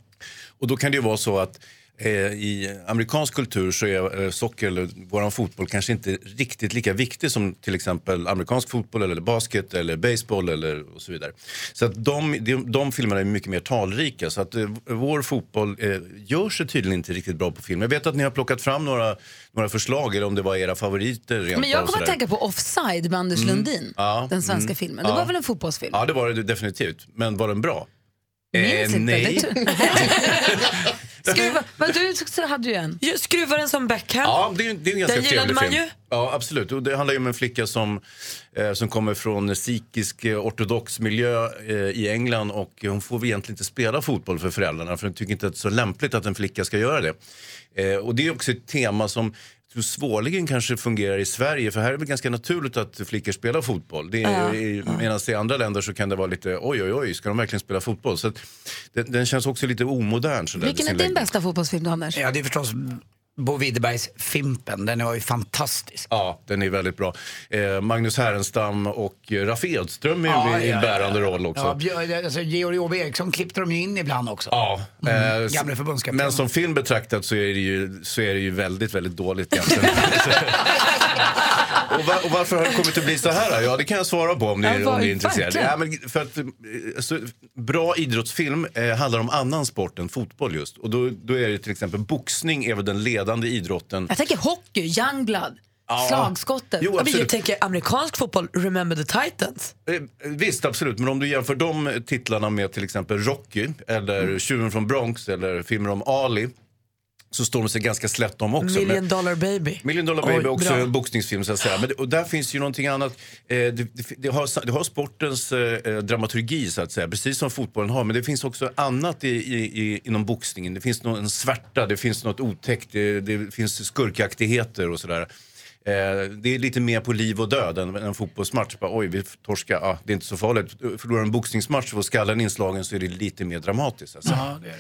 Och då kan det ju vara så att i amerikansk kultur så är eh, socker eller våran fotboll kanske inte riktigt lika viktig som till exempel amerikansk fotboll eller basket eller baseball eller och så vidare. Så att de, de, de filmerna är mycket mer talrika så att eh, vår fotboll eh, gör sig tydligen inte riktigt bra på film. Jag vet att ni har plockat fram några, några förslag eller om det var era favoriter rent Men jag kommer att tänka på Offside med Anders Mm. Lundin. Ja, Den svenska mm. filmen. Det Ja. var väl en fotbollsfilm? Ja, det var det definitivt. Men var den bra? Eh, nej. Skruva, du så hade ju en. Jag skruvar den som Beckham. Ja, det är, det är en ganska Den gillade trevlig man film. ju. Ja, absolut. Och det handlar ju om en flicka som, eh, som kommer från sikhisk eh, ortodox miljö eh, i England och hon får väl egentligen inte spela fotboll för föräldrarna för de tycker inte att det är så lämpligt att en flicka ska göra det. Eh, och det är också ett tema som tror svårligen kanske fungerar i Sverige. För här är det väl ganska naturligt att flickor spelar fotboll. Det är, Ja. i- Medan i andra länder så kan det vara lite oj oj oj, ska de verkligen spela fotboll? Så att, den, den känns också lite omodern. sådär, Vilken är din läggning. bästa fotbollsfilm, Anders? Ja, det är förstås Bo Widerbergs Fimpen. Den var ju fantastisk. Ja, den är väldigt bra. Eh, Magnus Härenstam och Raffe Edström är ju Ja, i ja, bärande ja. roll också. Ja, alltså, Georg Ove Eriksson klippte de ju in ibland också. Ja, Mm. eh, Gamle förbundskapten. Men som film betraktat så är det ju, så är det ju väldigt, väldigt dåligt egentligen. och, va, och varför har det kommit att bli så här? då? Ja, det kan jag svara på om ni, Ja, om ni är intresserade. Ja, men för att, alltså, bra idrottsfilm eh, handlar om annan sport än fotboll just. Och då, då är det till exempel boxning är väl den ledande idrotten. Jag tänker hockey, youngblood, Ja. slagskottet. Jo, men jag absolut. tänker amerikansk fotboll, Remember the Titans. Eh, Visst, absolut. Men om du jämför de titlarna med till exempel Rocky eller Mm. Tjuven från Bronx eller filmer om Ali så står de sig ganska slätt de också. Million Men- dollar baby. Million Dollar Oj, Baby är också bra. en boxningsfilm så att säga. Men det, och där finns ju någonting annat. Eh, det, det, det, har, det har sportens eh, dramaturgi så att säga, precis som fotbollen har. Men det finns också annat i, i, i, inom boxningen. Det finns någon, en svärta, det finns något otäckt, det, det finns skurkaktigheter och sådär. Eh, det är lite mer på liv och död än en fotbollsmatch. Bara, Oj, vi torskar, ah, det är inte så farligt. Förlorar en boxningsmatch och får skallen inslagen så är det lite mer dramatiskt. Alltså. Ja, det är det.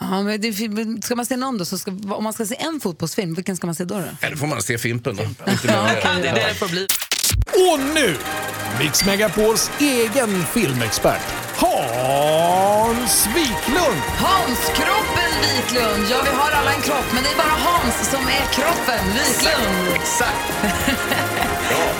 Ja, men det, ska man se någon då, så ska, om man ska se en fotbollsfilm, vilken ska man se då? då? Eller får man se Fimpen då. Inte mer Det är det det får bli. Och nu, Mix Megapols egen filmexpert, Hans Wiklund. Hans Kroppen Wiklund! Ja, vi har alla en kropp, men det är bara Hans som är kroppen Wiklund. Exakt!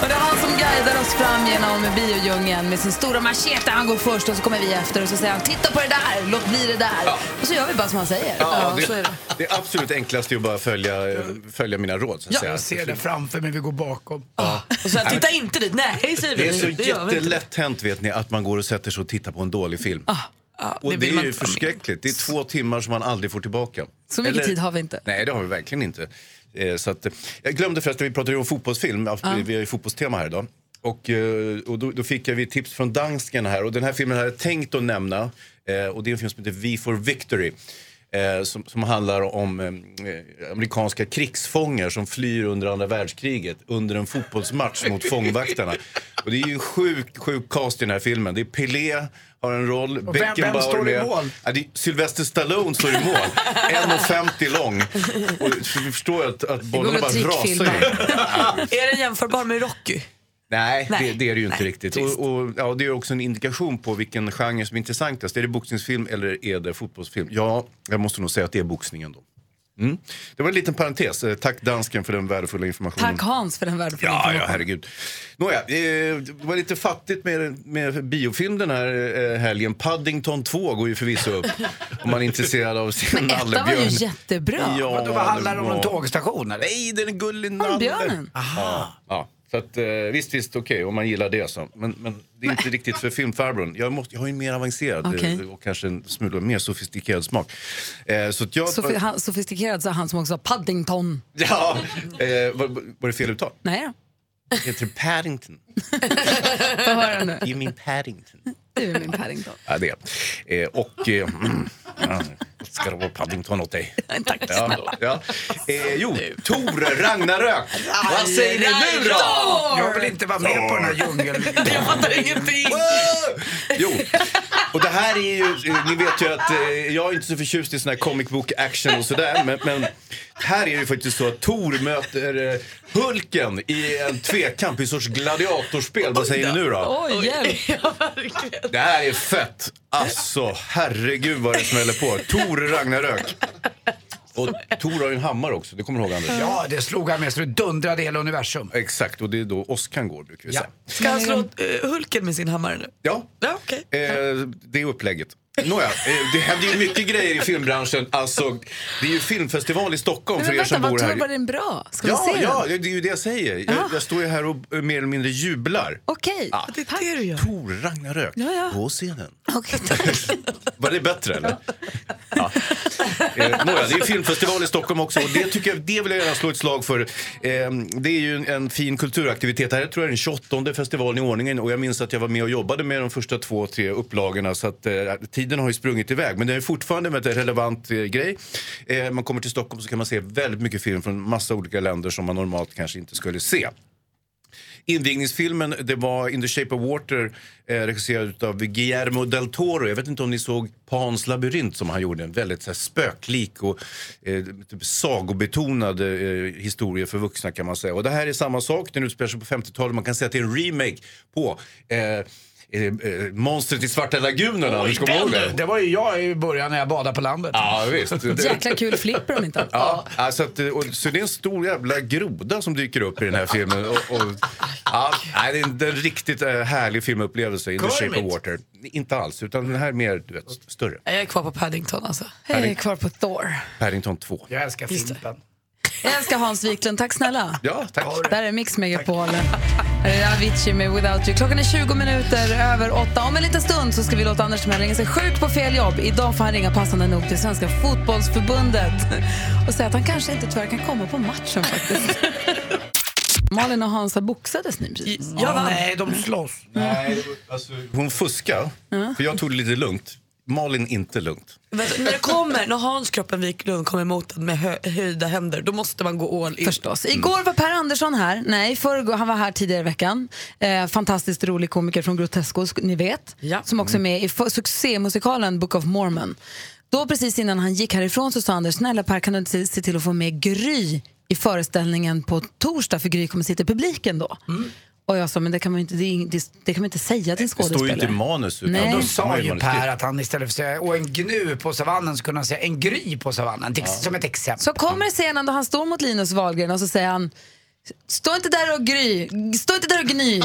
och det är han som guidar oss fram genom biodjungeln med sin stora machete. Han går först och så kommer vi efter och så säger han titta på det där, låt bli det där. Och så gör vi bara som han säger. Ja, så är det, det. det absolut enklaste är att bara följa, följa mina råd. Så att säga. Jag ser det framför mig, vi går bakom. Och så här, titta inte dit. Nej, säger vi. Det är så jättelätt hänt vet ni att man går och sätter sig och tittar på en dålig film. Ah, Ja, och det det, är ju förskräckligt. Det är två timmar som man aldrig får tillbaka. Så mycket Eller- tid har vi inte. Nej, det har vi verkligen inte. Eh, Så att, jag glömde förresten, vi pratade ju om fotbollsfilm. Ja. Vi har ju fotbollstema här idag. Och, eh, och då, då fick jag ett tips från dansken här. Och den här filmen hade jag tänkt att nämna. Eh, Och det är en film som heter V for Victory. Eh, som, som handlar om eh, amerikanska krigsfångar som flyr under andra världskriget under en fotbollsmatch mot fångvaktarna. Och det är ju en sjuk, sjuk cast i den här filmen. Det är Pelé har en roll, Och vem- vem står i mål? Ja, det är Sylvester Stallone står i mål. 1,50 lång. Och så vi förstår ju att, att bollarna bara rasar ju. Är den jämförbar med Rocky? Nej, Nej. Det, det är det ju inte Nej, riktigt. Och, och, ja, det är också en indikation på vilken genre som är intressantast. Är det boxningsfilm eller är det fotbollsfilm? Ja, jag måste nog säga att det är boxningen då. Mm. Det var en liten parentes. Eh, Tack dansken för den värdefulla informationen. Tack Hans för den värdefulla Ja, ja, informationen. herregud. Nåja, eh, det var lite fattigt med, med biofilm den här eh, helgen. Paddington 2 går ju förvisso upp om man är intresserad av sin Men ettan var nallebjörn. ju jättebra. Ja, vad handlar det om? Någon tågstation eller? Nej, den är gullig nalle. björnen. Ja, ja. Så att, eh, visst, visst, okej, om man gillar det så. Men, men det är inte riktigt för filmfarbrorn. Jag, måste, jag har en mer avancerad Okej. eh, och kanske en smula mer sofistikerad smak. Eh, så jag... Sofi- han, sofistikerad sa han som också sa Paddington. Ja, eh, var, var det fel uttal? Nej då. Det heter Paddington. Få höra nu. Ge min Paddington. Du är min Paddington. Ja, det är. eh, Och... Eh, mm, ska det vara Paddington åt dig? Tack Ja, ja. Eh, jo, Tor Ragnarök. Vad säger ni nu då? Jag vill inte vara med på den här djungeln. Jag fattar ingenting. Jo, och det här är ju, ni vet ju att eh, jag är inte så förtjust i sån här comic book action och sådär. Men, men här är det ju faktiskt så att Tor möter eh, Hulken i en tvekamp, i en sorts gladiatorspel. Vad säger ni nu då? Oj, hjälp. Det här är fett. Alltså, herregud vad det smäller på. Tor Ragnarök. Och Tor har ju en hammare också, det kommer du ihåg Anders? Ja, det slog han med så det dundrade hela universum. Exakt, och det är då Oskan går brukar vi Ja. säga. Ska han slå eh, Hulken med sin hammare nu? Ja, Ja, okej. Eh, det är upplägget. Nåja, eh, det händer ju mycket grejer i filmbranschen. Alltså, det är ju filmfestival i Stockholm Men för er vänta, som bor vad här. tror var den bra? Ska ja, vi se ja, den? det är ju det jag säger. Jag, Ja. jag står ju här och mer eller mindre jublar. Okej, Ja. Det är det du gör. Tor Ragnarök, Ja, ja. på scenen. Okej. Var det bättre eller? Ja. Eh, nåja, det är filmfestival i Stockholm också och det, tycker jag, det vill jag gärna slå ett slag för. Eh, det är ju en, en fin kulturaktivitet. Det här tror jag är den 28 festivalen i ordningen och jag minns att jag var med och jobbade med de första två, tre upplagorna så att eh, tiden har ju sprungit iväg. Men det är fortfarande en väldigt relevant eh, grej. Eh, man kommer till Stockholm så kan man se väldigt mycket film från massa olika länder som man normalt kanske inte skulle se. Invigningsfilmen det var In the shape of water eh, regisserad av Guillermo del Toro. Jag vet inte om ni såg Pans labyrint som han gjorde. En väldigt så här, spöklik och eh, typ sagobetonad eh, historia för vuxna kan man säga. Och det här är samma sak. Den utspelar sig på 50-talet. Man kan säga att det är en remake på eh, eh, eh, Monstret i Svarta lagunen. Anders, kommer ihåg det? det var ju jag i början när jag badade på landet. Ja, visst. Jäkla kul flipper om inte annat. Ja, alltså att, och, så det är en stor jävla groda som dyker upp i den här filmen. Och, och, ja, nej, det är en, en riktigt eh, härlig filmupplevelse, In the shape of water. Inte alls, utan den här är mer du vet, större. Jag är kvar på Paddington alltså. Jag är kvar på Thor. Paddington 2. Jag älskar. Fimpen. Jag älskar Hans Wiklund. Tack snälla. Ja, tack. Där är Mix Megapol. Avicii med Without You. Klockan är 20 minuter över åtta. Om en liten stund så ska vi låta Anders Timell ringa sig sjuk på fel jobb. Idag får han ringa passande nog till Svenska fotbollsförbundet och säga att han kanske inte tyvärr kan komma på matchen faktiskt. Malin och Hansa boxades ni precis. Ja, nej, de slåss. Nej, alltså, hon fuskar, för jag tog det lite lugnt. Malin inte lugnt. När det kommer, när Hans Kroppen Wiklund kommer emot en med hö, höjda händer, då måste man gå all in. Förstås. Igår var Per Andersson här. Nej, förrgår, han var här tidigare i veckan. Eh, fantastiskt rolig komiker från Grotesco, ni vet. Som också är med i succémusikalen Book of Mormon. Då precis innan han gick härifrån så sa Anders, snälla Per kan du inte se, se till att få med Gry i föreställningen på torsdag för Gry kommer sitta i publiken då. Och jag sa, men det kan man inte, det, det, det kan man inte säga till en Det står ju skådespelare. inte i manus. utan Nej. Då sa ju. Per att han istället för att säga och en gnu på savannen så kunde han säga en gry på savannen. Till- Som ett exempel. Så kommer scenen då han står mot Linus Wahlgren och så säger han Stå inte där och gry, stå inte där och gny.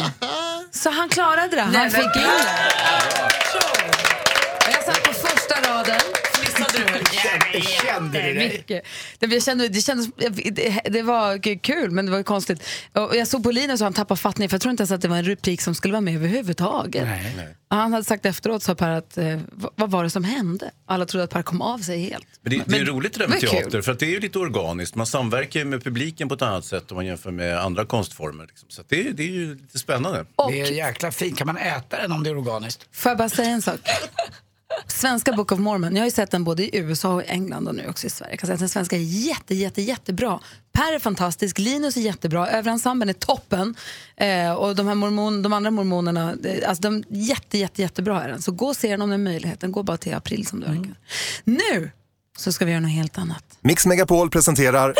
Så han klarade det, han Nej, fick in det. Och Jag satt på första raden. Du? Kände du dig? Mycket. Det, kände, det, kändes, det, det var kul men det var konstigt. Och jag såg på Linus och han tappade fattning för jag tror inte ens att det var en replik som skulle vara med överhuvudtaget. Och han hade sagt efteråt, sa Per, att eh, vad, var det som hände? Alla trodde att Per kom av sig helt. Men det, det är roligt det där med det var kul. teater, för att det är ju lite organiskt. Man samverkar med publiken på ett annat sätt om man jämför med andra konstformer. Liksom. Så det, är- det är ju lite spännande. Det är jäkla fint. Kan man äta den om det är organiskt? Får jag bara säga en sak? Svenska Book of Mormon, jag har ju sett den både i USA och England och nu också i Sverige. Jag kan säga att den svenska är jätte, jätte, jättebra. Per är fantastisk, Linus är jättebra, överensemblen är toppen. Eh, och de, här mormon, de andra mormonerna, eh, alltså de är jätte, jätte, jättebra är den. Så gå och se den om det är möjlighet. Den går bara till april som du orkar. Nu så ska vi göra något helt annat. Mix Megapol presenterar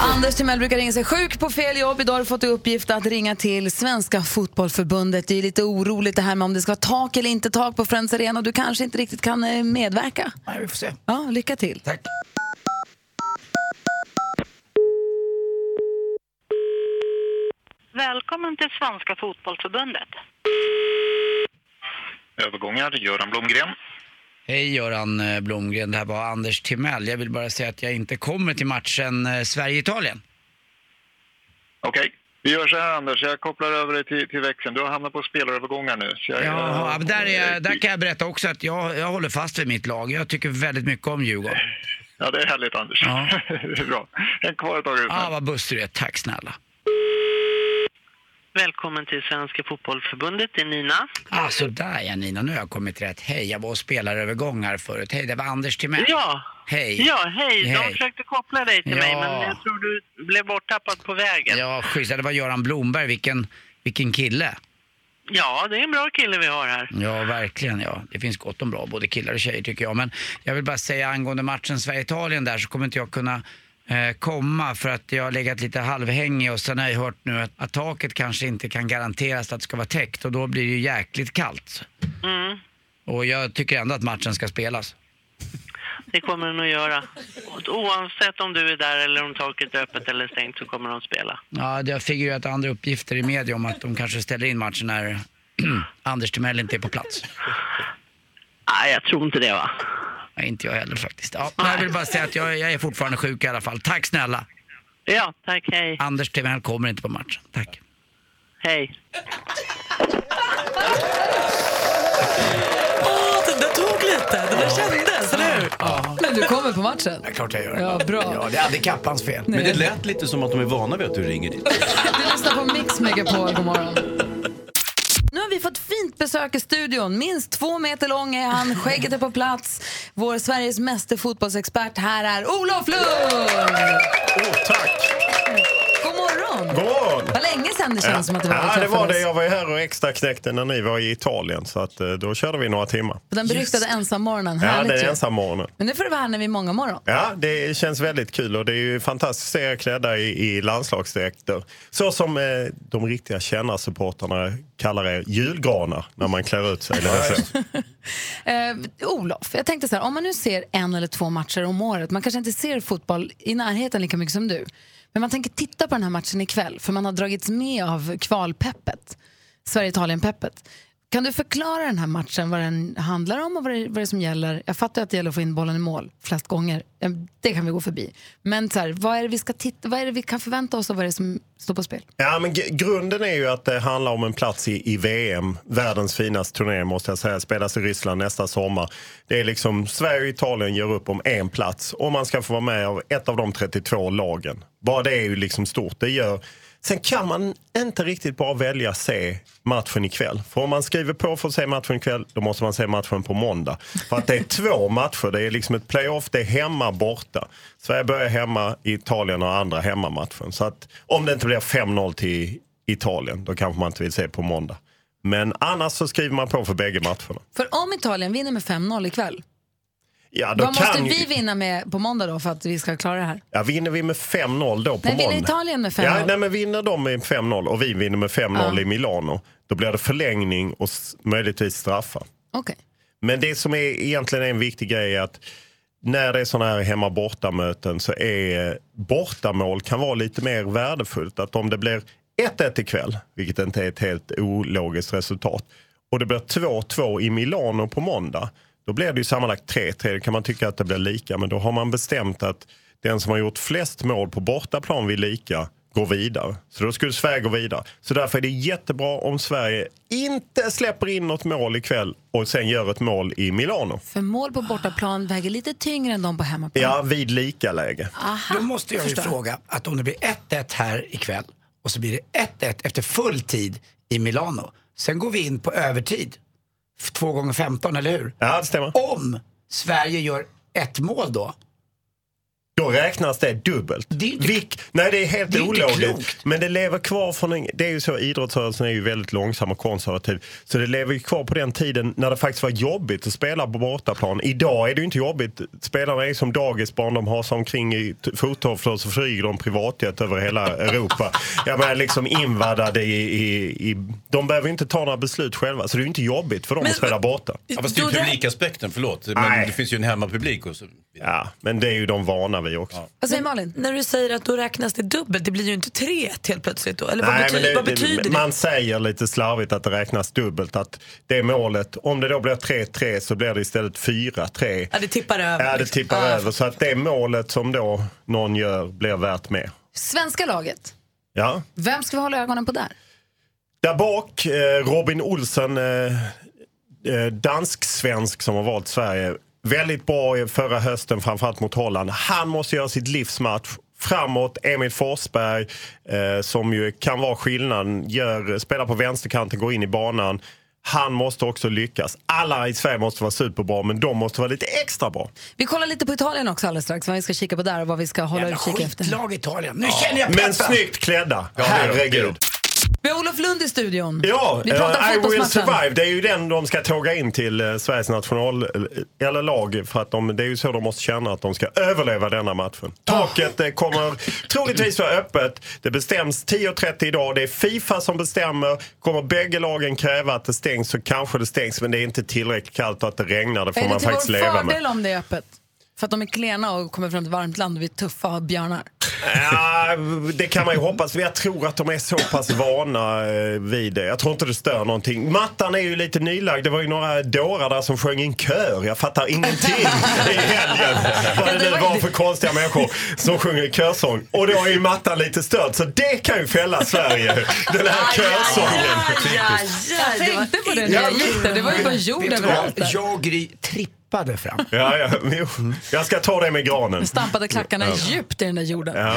Anders Timell brukar ringa sig sjuk på fel jobb. Idag har du fått i uppgift att ringa till Svenska fotbollförbundet. Det är lite oroligt det här med om det ska vara tak eller inte tak på Friends Arena. och Du kanske inte riktigt kan eh, medverka. Nej, vi får se. Ja, lycka till. Tack. Välkommen till Svenska fotbollsförbundet. Övergångar, Göran Blomgren. Hej Göran eh, Blomgren, det här var Anders Timell. Jag vill bara säga att jag inte kommer till matchen eh, Sverige-Italien. Okej, vi gör så här Anders, jag kopplar över dig till, till växeln. Du har hamnat på spelarövergångar nu. Jag, Ja, men där, är, jag- där kan jag berätta också att jag, jag håller fast vid mitt lag. Jag tycker väldigt mycket om Djurgården. Ja, det är härligt Anders. Ja. det är bra. Häng kvar ett tag. Ja, vad bussig du är. Tack snälla. Välkommen till Svenska fotbollsförbundet, det är Nina. Ah, så där ja Nina, nu har jag kommit rätt. Hej, jag var och spelade övergångar förut. Hej, det var Anders Timell. Ja. Hej. Ja, hej. De Hej. försökte koppla dig till Ja. mig, men jag tror du blev borttappad på vägen. Ja, schysst. Det var Göran Blomberg. Vilken, vilken kille. Ja, det är en bra kille vi har här. Ja, verkligen. Ja. Det finns gott om bra, både killar och tjejer tycker jag. Men jag vill bara säga angående matchen Sverige-Italien där så kommer inte jag kunna komma för att jag har legat lite halvhängig och sen har jag hört nu att, att taket kanske inte kan garanteras att det ska vara täckt och då blir det ju jäkligt kallt. Mm, Och jag tycker ändå att matchen ska spelas. det kommer den att göra. Oavsett om du är där eller om taket är öppet eller stängt så kommer de spela. Ja, det har figurerat andra uppgifter i media om att de kanske ställer in matchen när Anders Timell inte är på plats. Nej, jag tror inte det va. Nej, inte jag heller faktiskt. Ja, men jag vill bara säga att jag, jag är fortfarande sjuk i alla fall. Tack snälla. Ja, tack, hej. Anders Timell kommer inte på matchen. Tack. Hej. Åh, den där tog lite. Den där kändes, eller hur? Men du kommer på matchen? Ja, klart jag gör. Ja, bra. Ja, det är aldrig Kappans fel. Men det lät lite som att de är vana vid att du ringer dit. Du lyssnar på Mix Megapol, god morgon besöker studion. Minst två meter lång är han, skägget är på plats. Vår Sveriges meste fotbollsexpert här är Olof Lund! Oh, tack! Morgon! Vad länge sedan det känns som att det var Ja, det var det. Jag var ju här och extra knäckte när ni var i Italien. Så att, eh, då körde vi några timmar. På den beryktade ensammorgonen. Ja, den ensammorgonen. Men nu får du vara här när vi är många morgon. Ja, det känns väldigt kul och det är ju fantastiskt att se er klädda i, i landslagsdräkter. Så som eh, de riktiga kännarsupportrarna kallar er julgranar när man klär ut sig. Eh, Olof, jag tänkte så här, om man nu ser en eller två matcher om året, man kanske inte ser fotboll i närheten lika mycket som du, men man tänker titta på den här matchen ikväll, för man har dragits med av kvalpeppet, Sverige-Italien-peppet. Kan du förklara den här matchen, vad den handlar om och vad det, vad det är som gäller? Jag fattar att det gäller att få in bollen i mål flest gånger, det kan vi gå förbi. Men så här, vad är det vi ska titta, vad är det vi kan förvänta oss och vad är det som står på spel? Ja, men grunden är ju att det handlar om en plats i, i VM. Världens finaste turnering måste jag säga. Spelas i Ryssland nästa sommar. Det är liksom Sverige och Italien gör upp om en plats och man ska få vara med av ett av de 32 lagen. Bara det är ju liksom stort. Det gör... Sen kan man inte riktigt bara välja se matchen ikväll. För om man skriver på för att se matchen ikväll, då måste man se matchen på måndag. För att det är två matcher. Det är liksom ett playoff, det är hemma borta. Sverige börjar hemma, Italien har andra hemmamatchen. Så att om det inte blir 5-0 till Italien, då kanske man inte vill se på måndag. Men annars så skriver man på för bägge matcherna. För om Italien vinner med 5-0 ikväll, Ja, då vad måste kan... vi vinna med på måndag då för att vi ska klara det här? Ja, vinner vi med 5-0 då på Nej, vinner måndag? Italien med 5-0? Ja, nej, men vinner de med 5-0 och vi vinner med 5-0 Ja. i Milano, då blir det förlängning och möjligtvis straffar. Okej. Men det som är egentligen är en viktig grej är att när det är sådana här hemma borta-möten så är bortamål kan vara lite mer värdefullt. Att om det blir 1-1 ikväll, vilket inte är ett helt ologiskt resultat, och det blir 2-2 i Milano på måndag, då blir det ju sammanlagt 3-3. Då kan man tycka att det blir lika, men då har man bestämt att den som har gjort flest mål på bortaplan vid lika går vidare. Så då skulle Sverige gå vidare. Så därför är det jättebra om Sverige inte släpper in något mål ikväll och sen gör ett mål i Milano. För mål på bortaplan väger lite tyngre än de på hemmaplan. Ja, vid lika läge. Då måste jag ju Förstår. fråga att om det blir 1-1 här ikväll och så blir det 1-1 efter full tid i Milano. Sen går vi in på övertid. F- Två gånger 15, eller hur? Ja, det stämmer. Om Sverige gör ett mål då, Då räknas det dubbelt. Det är inte- Vilk, nej, det är helt Det är klokt. Men det lever kvar från en, Det är ju så, idrottsrörelsen är ju väldigt långsam och konservativ. Så det lever ju kvar på den tiden när det faktiskt var jobbigt att spela på bortaplan. Idag är det ju inte jobbigt. Spelarna är som dagisbarn, de har sig omkring i fottofflor och så flyger de privatjet över hela Europa. Jag menar liksom invaddade i, i, i... De behöver inte ta några beslut själva, så det är ju inte jobbigt för dem att spela borta. Ja, fast det är ju publikaspekten, förlåt. Men Nej. det finns ju en hemmapublik. Och så. Ja, men det är ju de vana vid också. Vad säger Malin? När du säger att då räknas det dubbelt, det blir ju inte 3 helt plötsligt då? Eller vad, Nej, betyder, men det, vad betyder det? Man säger lite slarvigt att det räknas dubbelt. Att det målet, om det då blir 3-3 så blir det istället 4-3. Ja, det tippar över. Ja, det liksom. tippar Ja. över. Så att det målet som då någon gör blir värt mer. Svenska laget, Ja. vem ska vi hålla ögonen på där? Där bak, eh, Robin Olsen, eh, eh, dansk-svensk som har valt Sverige. Väldigt bra i förra hösten, framförallt mot Holland. Han måste göra sitt livsmatch. Framåt, Emil Forsberg eh, som ju kan vara skillnaden. Gör, spelar på vänsterkanten, går in i banan. Han måste också lyckas. Alla i Sverige måste vara superbra, men de måste vara lite extra bra. Vi kollar lite på Italien också alldeles strax, vad vi ska kika på där och vad vi ska hålla jävla utkik efter. skitlag Italien. Nu känner jag Men peppen. snyggt klädda. Ja, det är de, Herregud. Vi har Olof Lund i studion. Ja, vi pratar eh, I will survive. Det är ju den de ska tåga in till eh, Sveriges national eh, eller lag. För att de, det är ju så de måste känna att de ska överleva denna matchen. Taket eh, kommer troligtvis vara öppet. Det bestäms 10.30 idag. Det är Fifa som bestämmer. Kommer bägge lagen kräva att det stängs så kanske det stängs. Men det är inte tillräckligt kallt och att det regnar. Det får Är det man till faktiskt vår leva fördel med. om det är öppet? För att de är klena och kommer från ett varmt land och vi är tuffa och björnar. Ja, det kan man ju hoppas. Jag tror att de är så pass vana eh, vid det. Jag tror inte det stör någonting. Mattan är ju lite nylagd. Det var ju några dårar där som sjöng i en kör. Jag fattar ingenting i helgen. Vad det nu var för konstiga människor som sjunger körsång. Och då är ju mattan lite störd. Så det kan ju fälla Sverige. Den här körsången. Jag tänkte på det när jag gick där. Det var ju bara jord överallt. Jag Gry trippade fram. Ja, ja. jo. Jag ska ta det med granen. Stampade klackarna Ja. djupt i den där jorden. Ja.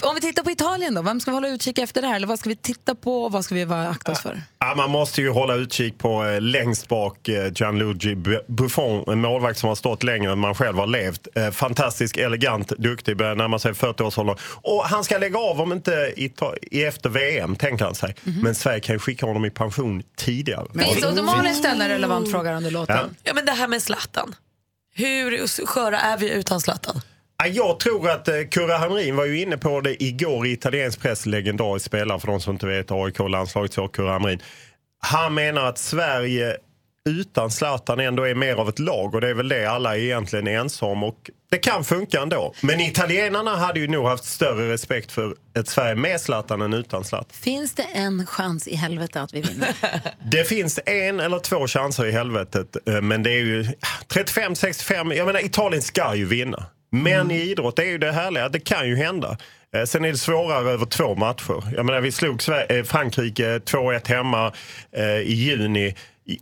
Om vi tittar på Italien då, vem ska vi hålla utkik efter där? Eller vad ska vi titta på och vad ska vi vara akta oss för? Ja, man måste ju hålla utkik på eh, längst bak eh, Gianluigi Bu- Buffon, en målvakt som har stått längre än man själv har levt. Eh, fantastisk, elegant, duktig, börjar närma sig 40-årsåldern. Och han ska lägga av om inte i, i efter VM, tänker han sig. Men Sverige kan ju skicka honom i pension tidigare. Finns det, de har en ställa relevant fråga under låten. Ja. Ja, men det här med Zlatan. Hur sköra är vi utan Zlatan? Ja, Jag tror att eh, Kurre Hamrin var ju inne på det igår i italiensk press, legendarisk spelare för de som inte vet, AIK-landslaget Kurre Hamrin. Han menar att Sverige utan Zlatan ändå är mer av ett lag och det är väl det alla är egentligen ense om och det kan funka ändå. Men italienarna hade ju nog haft större respekt för ett Sverige med Zlatan än utan Zlatan. Finns det en chans i helvete att vi vinner? Det finns en eller två chanser i helvetet, eh, men det är ju 35-65. Jag menar, Italien ska ju vinna. Men i idrott är ju det härliga, det kan ju hända. Eh, Sen är det svårare över två matcher. Jag menar, vi slog eh, Frankrike 2-1 hemma eh, i juni.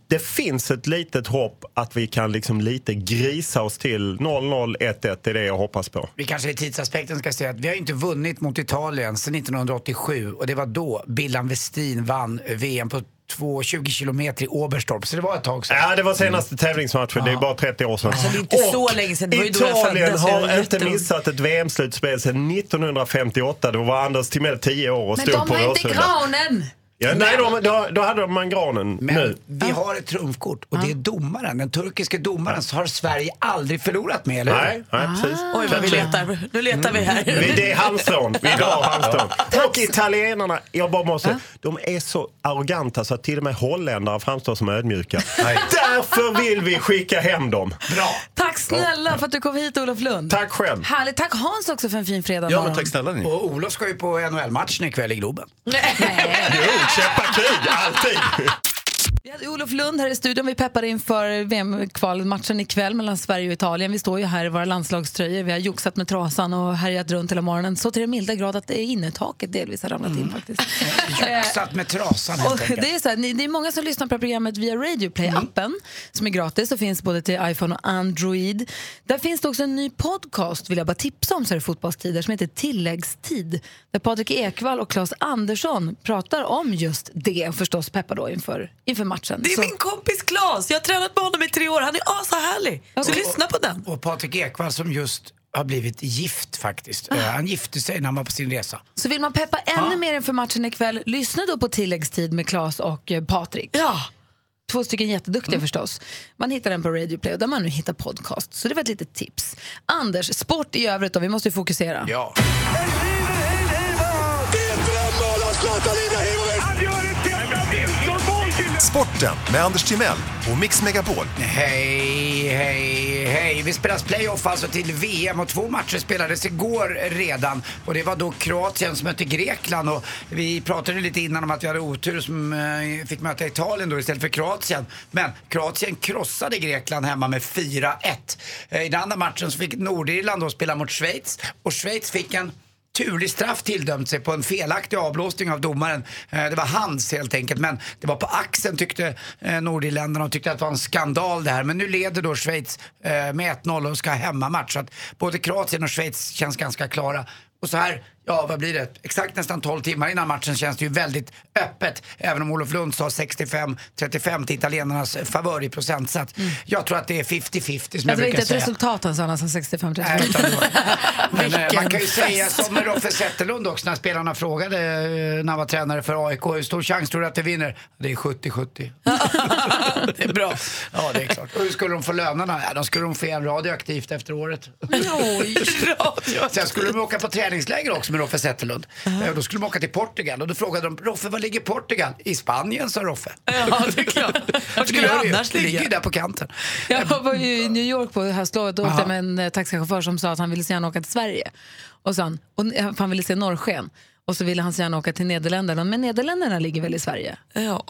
Det finns ett litet hopp att vi kan liksom lite grisa oss till 0-0, 1-1. Det är det jag hoppas på. Vi kanske i tidsaspekten ska säga att vi har inte vunnit mot Italien sedan 1987 och det var då Billan Westin vann VM på 2,20 kilometer i Oberstdorf. Så det var ett tag sedan. Ja, det var senaste tävlingsmatchen. Det är bara 30 år sedan. Alltså, det är inte så länge sedan. Det var ju då jag Italien är har inte jätteung. missat ett VM-slutspel sedan 1958. Då var Anders Timell 10 år och Men stod de på har inte Råsunda. granen! Ja, nej, de, då, då hade man granen Men nu. vi har ett trumfkort och det är domaren. Den turkiske domaren så har Sverige aldrig förlorat med, eller hur? Nej, nej precis. Oj, vad vi letar. Nu letar vi här. Vi, det är halmstrån. Vi drar halmstrån. Och italienarna, jag bara måste, de är så arroganta så att till och med holländare framstår som ödmjuka. Därför vill vi skicka hem dem. Bra. Tack snälla för att du kom hit Olof Lund. Tack själv. Härligt. Tack Hans också för en fin fredag Ja, men tack snälla ni. Och Olof ska ju på NHL-matchen ikväll i Globen. Jo, käppa krig, allting. Vi hade Olof Lund här i studion. Vi peppade inför VM-kvalmatchen ikväll mellan Sverige och Italien. Vi står ju här i våra landslagströjor. Vi har joxat med trasan och härjat runt hela morgonen. Så till den milda grad att det är innetaket delvis har ramlat in faktiskt. Joxat med trasan helt Och enkelt. det, är så här, det är många som lyssnar på programmet via Radio Play-appen som är gratis och finns både till iPhone och Android. Där finns det också en ny podcast, vill jag bara tipsa om så här i fotbollstider, som heter Tilläggstid. Där Patrik Ekwall och Claes Andersson pratar om just det förstås peppar då inför, inför matchen. Det är Så- min kompis Claes. Jag har tränat med honom i tre år. Han är ashärlig. Så lyssna på den. Och Patrik Ekwall som just har blivit gift faktiskt. Eh, Han gifte sig när han var på sin resa. Så vill man peppa ännu mer inför matchen ikväll, lyssna då på tilläggstid med Claes och eh, Patrik. Ja. Två stycken jätteduktiga Mm. förstås. Man hittar den på Radio Play och där man nu hittar podcast. Så det var ett litet tips. Anders, sport i övrigt då, vi måste ju fokusera. Ja. Sporten med Anders Timell och Mix Megapol. Hej, hej, hej. Vi spelas playoff alltså till VM och två matcher spelades igår redan. Och det var då Kroatien som mötte Grekland och vi pratade lite innan om att vi hade otur som eh, fick möta Italien då istället för Kroatien. Men Kroatien krossade Grekland hemma med 4-1. Eh, I den andra matchen så fick Nordirland då spela mot Schweiz och Schweiz fick en turlig straff tilldömt sig på en felaktig avblåsning av domaren. Eh, det var hans helt enkelt, men det var på axeln tyckte eh, Nordirländarna och tyckte att det var en skandal det här. Men nu leder då Schweiz eh, med 1-0 och ska ha hemmamatch. Så att både Kroatien och Schweiz känns ganska klara. Och så här, ja vad blir det? Exakt nästan 12 timmar innan matchen känns det ju väldigt öppet. Även om Olof Lund sa 65-35 till italienarnas favör i procentsats. Jag tror att det är 50-50 som Mm. Alltså, det var jag inte brukar ett säga. resultat han sa, han sa 65 Nej, utan det var- Men, eh, man kan ju säga som med Roffe Zetterlund också när spelarna frågade eh, när han var tränare för AIK, hur stor chans tror du att det vinner? Det är 70-70. Det är bra. Ja, det är klart. Och hur skulle de få lönerna? Ja, de skulle de få igen radioaktivt efter året. Oj. Sen skulle de åka på träningsläger också med Roffe Zetterlund. Eh, Då skulle de åka till Portugal och då frågade de Roffe, var ligger Portugal? I Spanien, sa Roffe. Ja, det är klart. Vart skulle Det annars Det ligger ju ligga? där på kanten. Jag var ju i New York på höstlovet och åkte med en eh, taxichaufför som sa att han ville så gärna åka till Sverige. Och så han, och eh, han ville se norrsken. Och så ville han så gärna åka till Nederländerna. Men Nederländerna ligger väl i Sverige? Ja.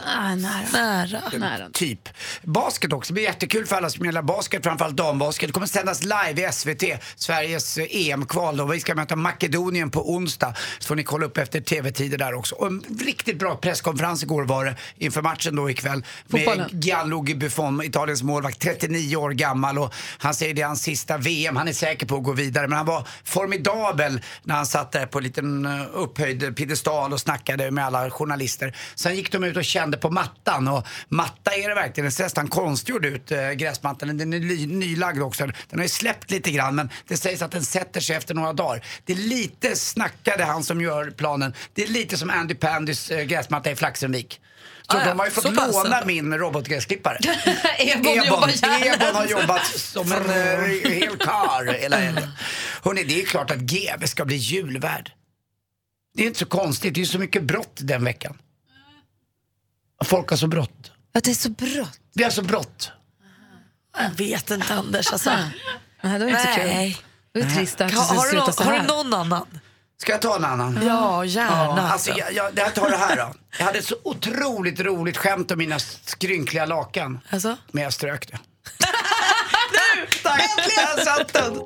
Ah, nära. Nära. nära. Typ. Basket också, det blir jättekul för alla som gillar basket, framförallt dambasket. Det kommer sändas live i SVT, Sveriges EM-kval då. Vi ska möta Makedonien på onsdag. Så får ni kolla upp efter TV-tider där också. Och en riktigt bra presskonferens igår var det inför matchen då ikväll. Fotbollen. Med Gianluigi Buffon, Italiens målvakt, 39 år gammal och han säger det är hans sista VM. Han är säker på att gå vidare men han var formidabel när han satt där på en liten eh, upphöjd piedestal och snackade med alla journalister. Sen gick de ut och kände på mattan och matta är det verkligen. Den ser nästan konstgjord ut, eh, gräsmattan. Den är ny, nylagd också. Den har ju släppt lite grann men det sägs att den sätter sig efter några dagar. Det är lite, snackade han som gör planen, det är lite som Andy Pandys eh, gräsmatta i Flaxenvik. Så Ah, de har ju fått Så pass låna ändå. min robotgräsklippare. Ebon gärna. Ebon har jobbat som en uh, hel karl hela helgen. Hörrni, det är klart att GV ska bli julvärd. Det är inte så konstigt, det är så mycket brott den veckan. Folk har så brått. Att det är så brått. Vi har så brått. Jag vet inte Anders alltså. Nej, det var inte så kul. Nej. Det är trist att det Har, du någon, har du någon annan? Ska jag ta en annan? Ja, gärna. Ja, alltså, jag, jag, jag tar det här då. Jag hade så otroligt roligt skämt om mina skrynkliga lakan. Alltså? Men jag strök det. Tack, där satt den.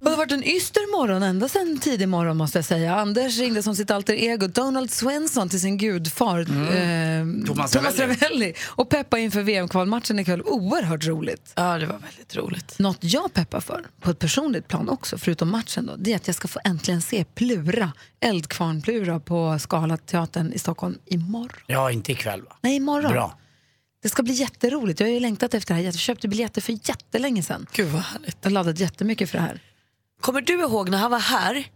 Det har varit en yster morgon ända sedan tidig morgon måste jag säga. Anders ringde som sitt alter ego Donald Svensson till sin gudfar eh, Thomas Thomas Ravelli. Och peppa inför VM-kvalmatchen ikväll. Oerhört roligt. Ja, det var väldigt roligt. Något jag peppar för, på ett personligt plan också, förutom matchen, då, det är att jag ska få äntligen se Plura, Eldkvarn-Plura på Scalateatern i Stockholm imorgon. Ja, inte ikväll va? Nej, imorgon. Bra. Det ska bli jätteroligt. Jag har ju längtat efter det här. Jag köpte biljetter för jättelänge sedan. Gud vad härligt. Jag har laddat jättemycket för det här. Kommer du ihåg när han var här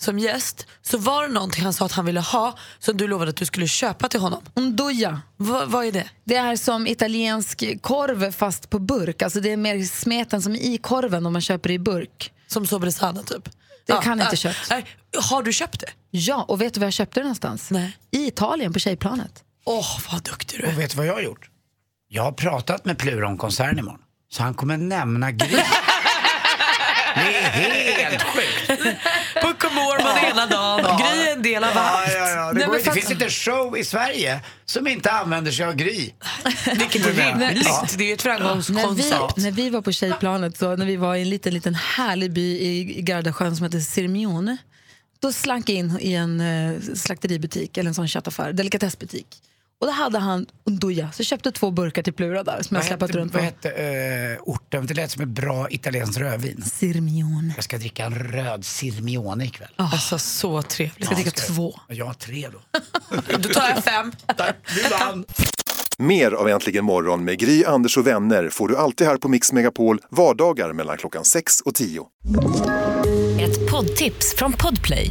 som gäst så var det någonting han sa att han ville ha som du lovade att du skulle köpa till honom. Ndoja. Va, vad är det? Det är som italiensk korv fast på burk. Alltså det är mer smeten som i korven om man köper det i burk. Som sobresada typ? Det Ja, kan jag inte äh, köpt. äh, har du köpt det? Ja, och vet du var jag köpte det någonstans? Nej. I Italien på tjejplanet. Åh, vad duktig du Och är. vet du vad jag har gjort? Jag har pratat med Plura om konserten imorgon. Så han kommer nämna Gry. Det är helt sjukt. Puck och Mormon ena dagen, Gry är en del av Ja, allt. ja, ja. Det, Nej, inte. det finns inte en show i Sverige som inte använder sig av Gry. Vilket är rimligt. Ja. Det är ju ett När vi, framgångskoncept. när vi var på tjejplanet, så när vi var i en liten, liten härlig by i, i Gardasjön som heter Sirmione, då slank jag in i en eh, slakteributik, eller en sån köttaffär, delikatessbutik. Och då hade han Ndoja, så köpte två burkar till Plura där som jag släpat hette, runt vad på. hette eh, orten? Det lät som ett bra italienskt rödvin. Sirmione. Jag ska dricka en röd Sirmione ikväll. Alltså så trevligt. Jag ska dricka två. Jag har tre då. Då tar jag fem. Tack, du vann. Mer av Äntligen morgon med Gry, Anders och vänner får du alltid här på Mix Megapol vardagar mellan klockan 6 och 10. Ett poddtips från Podplay.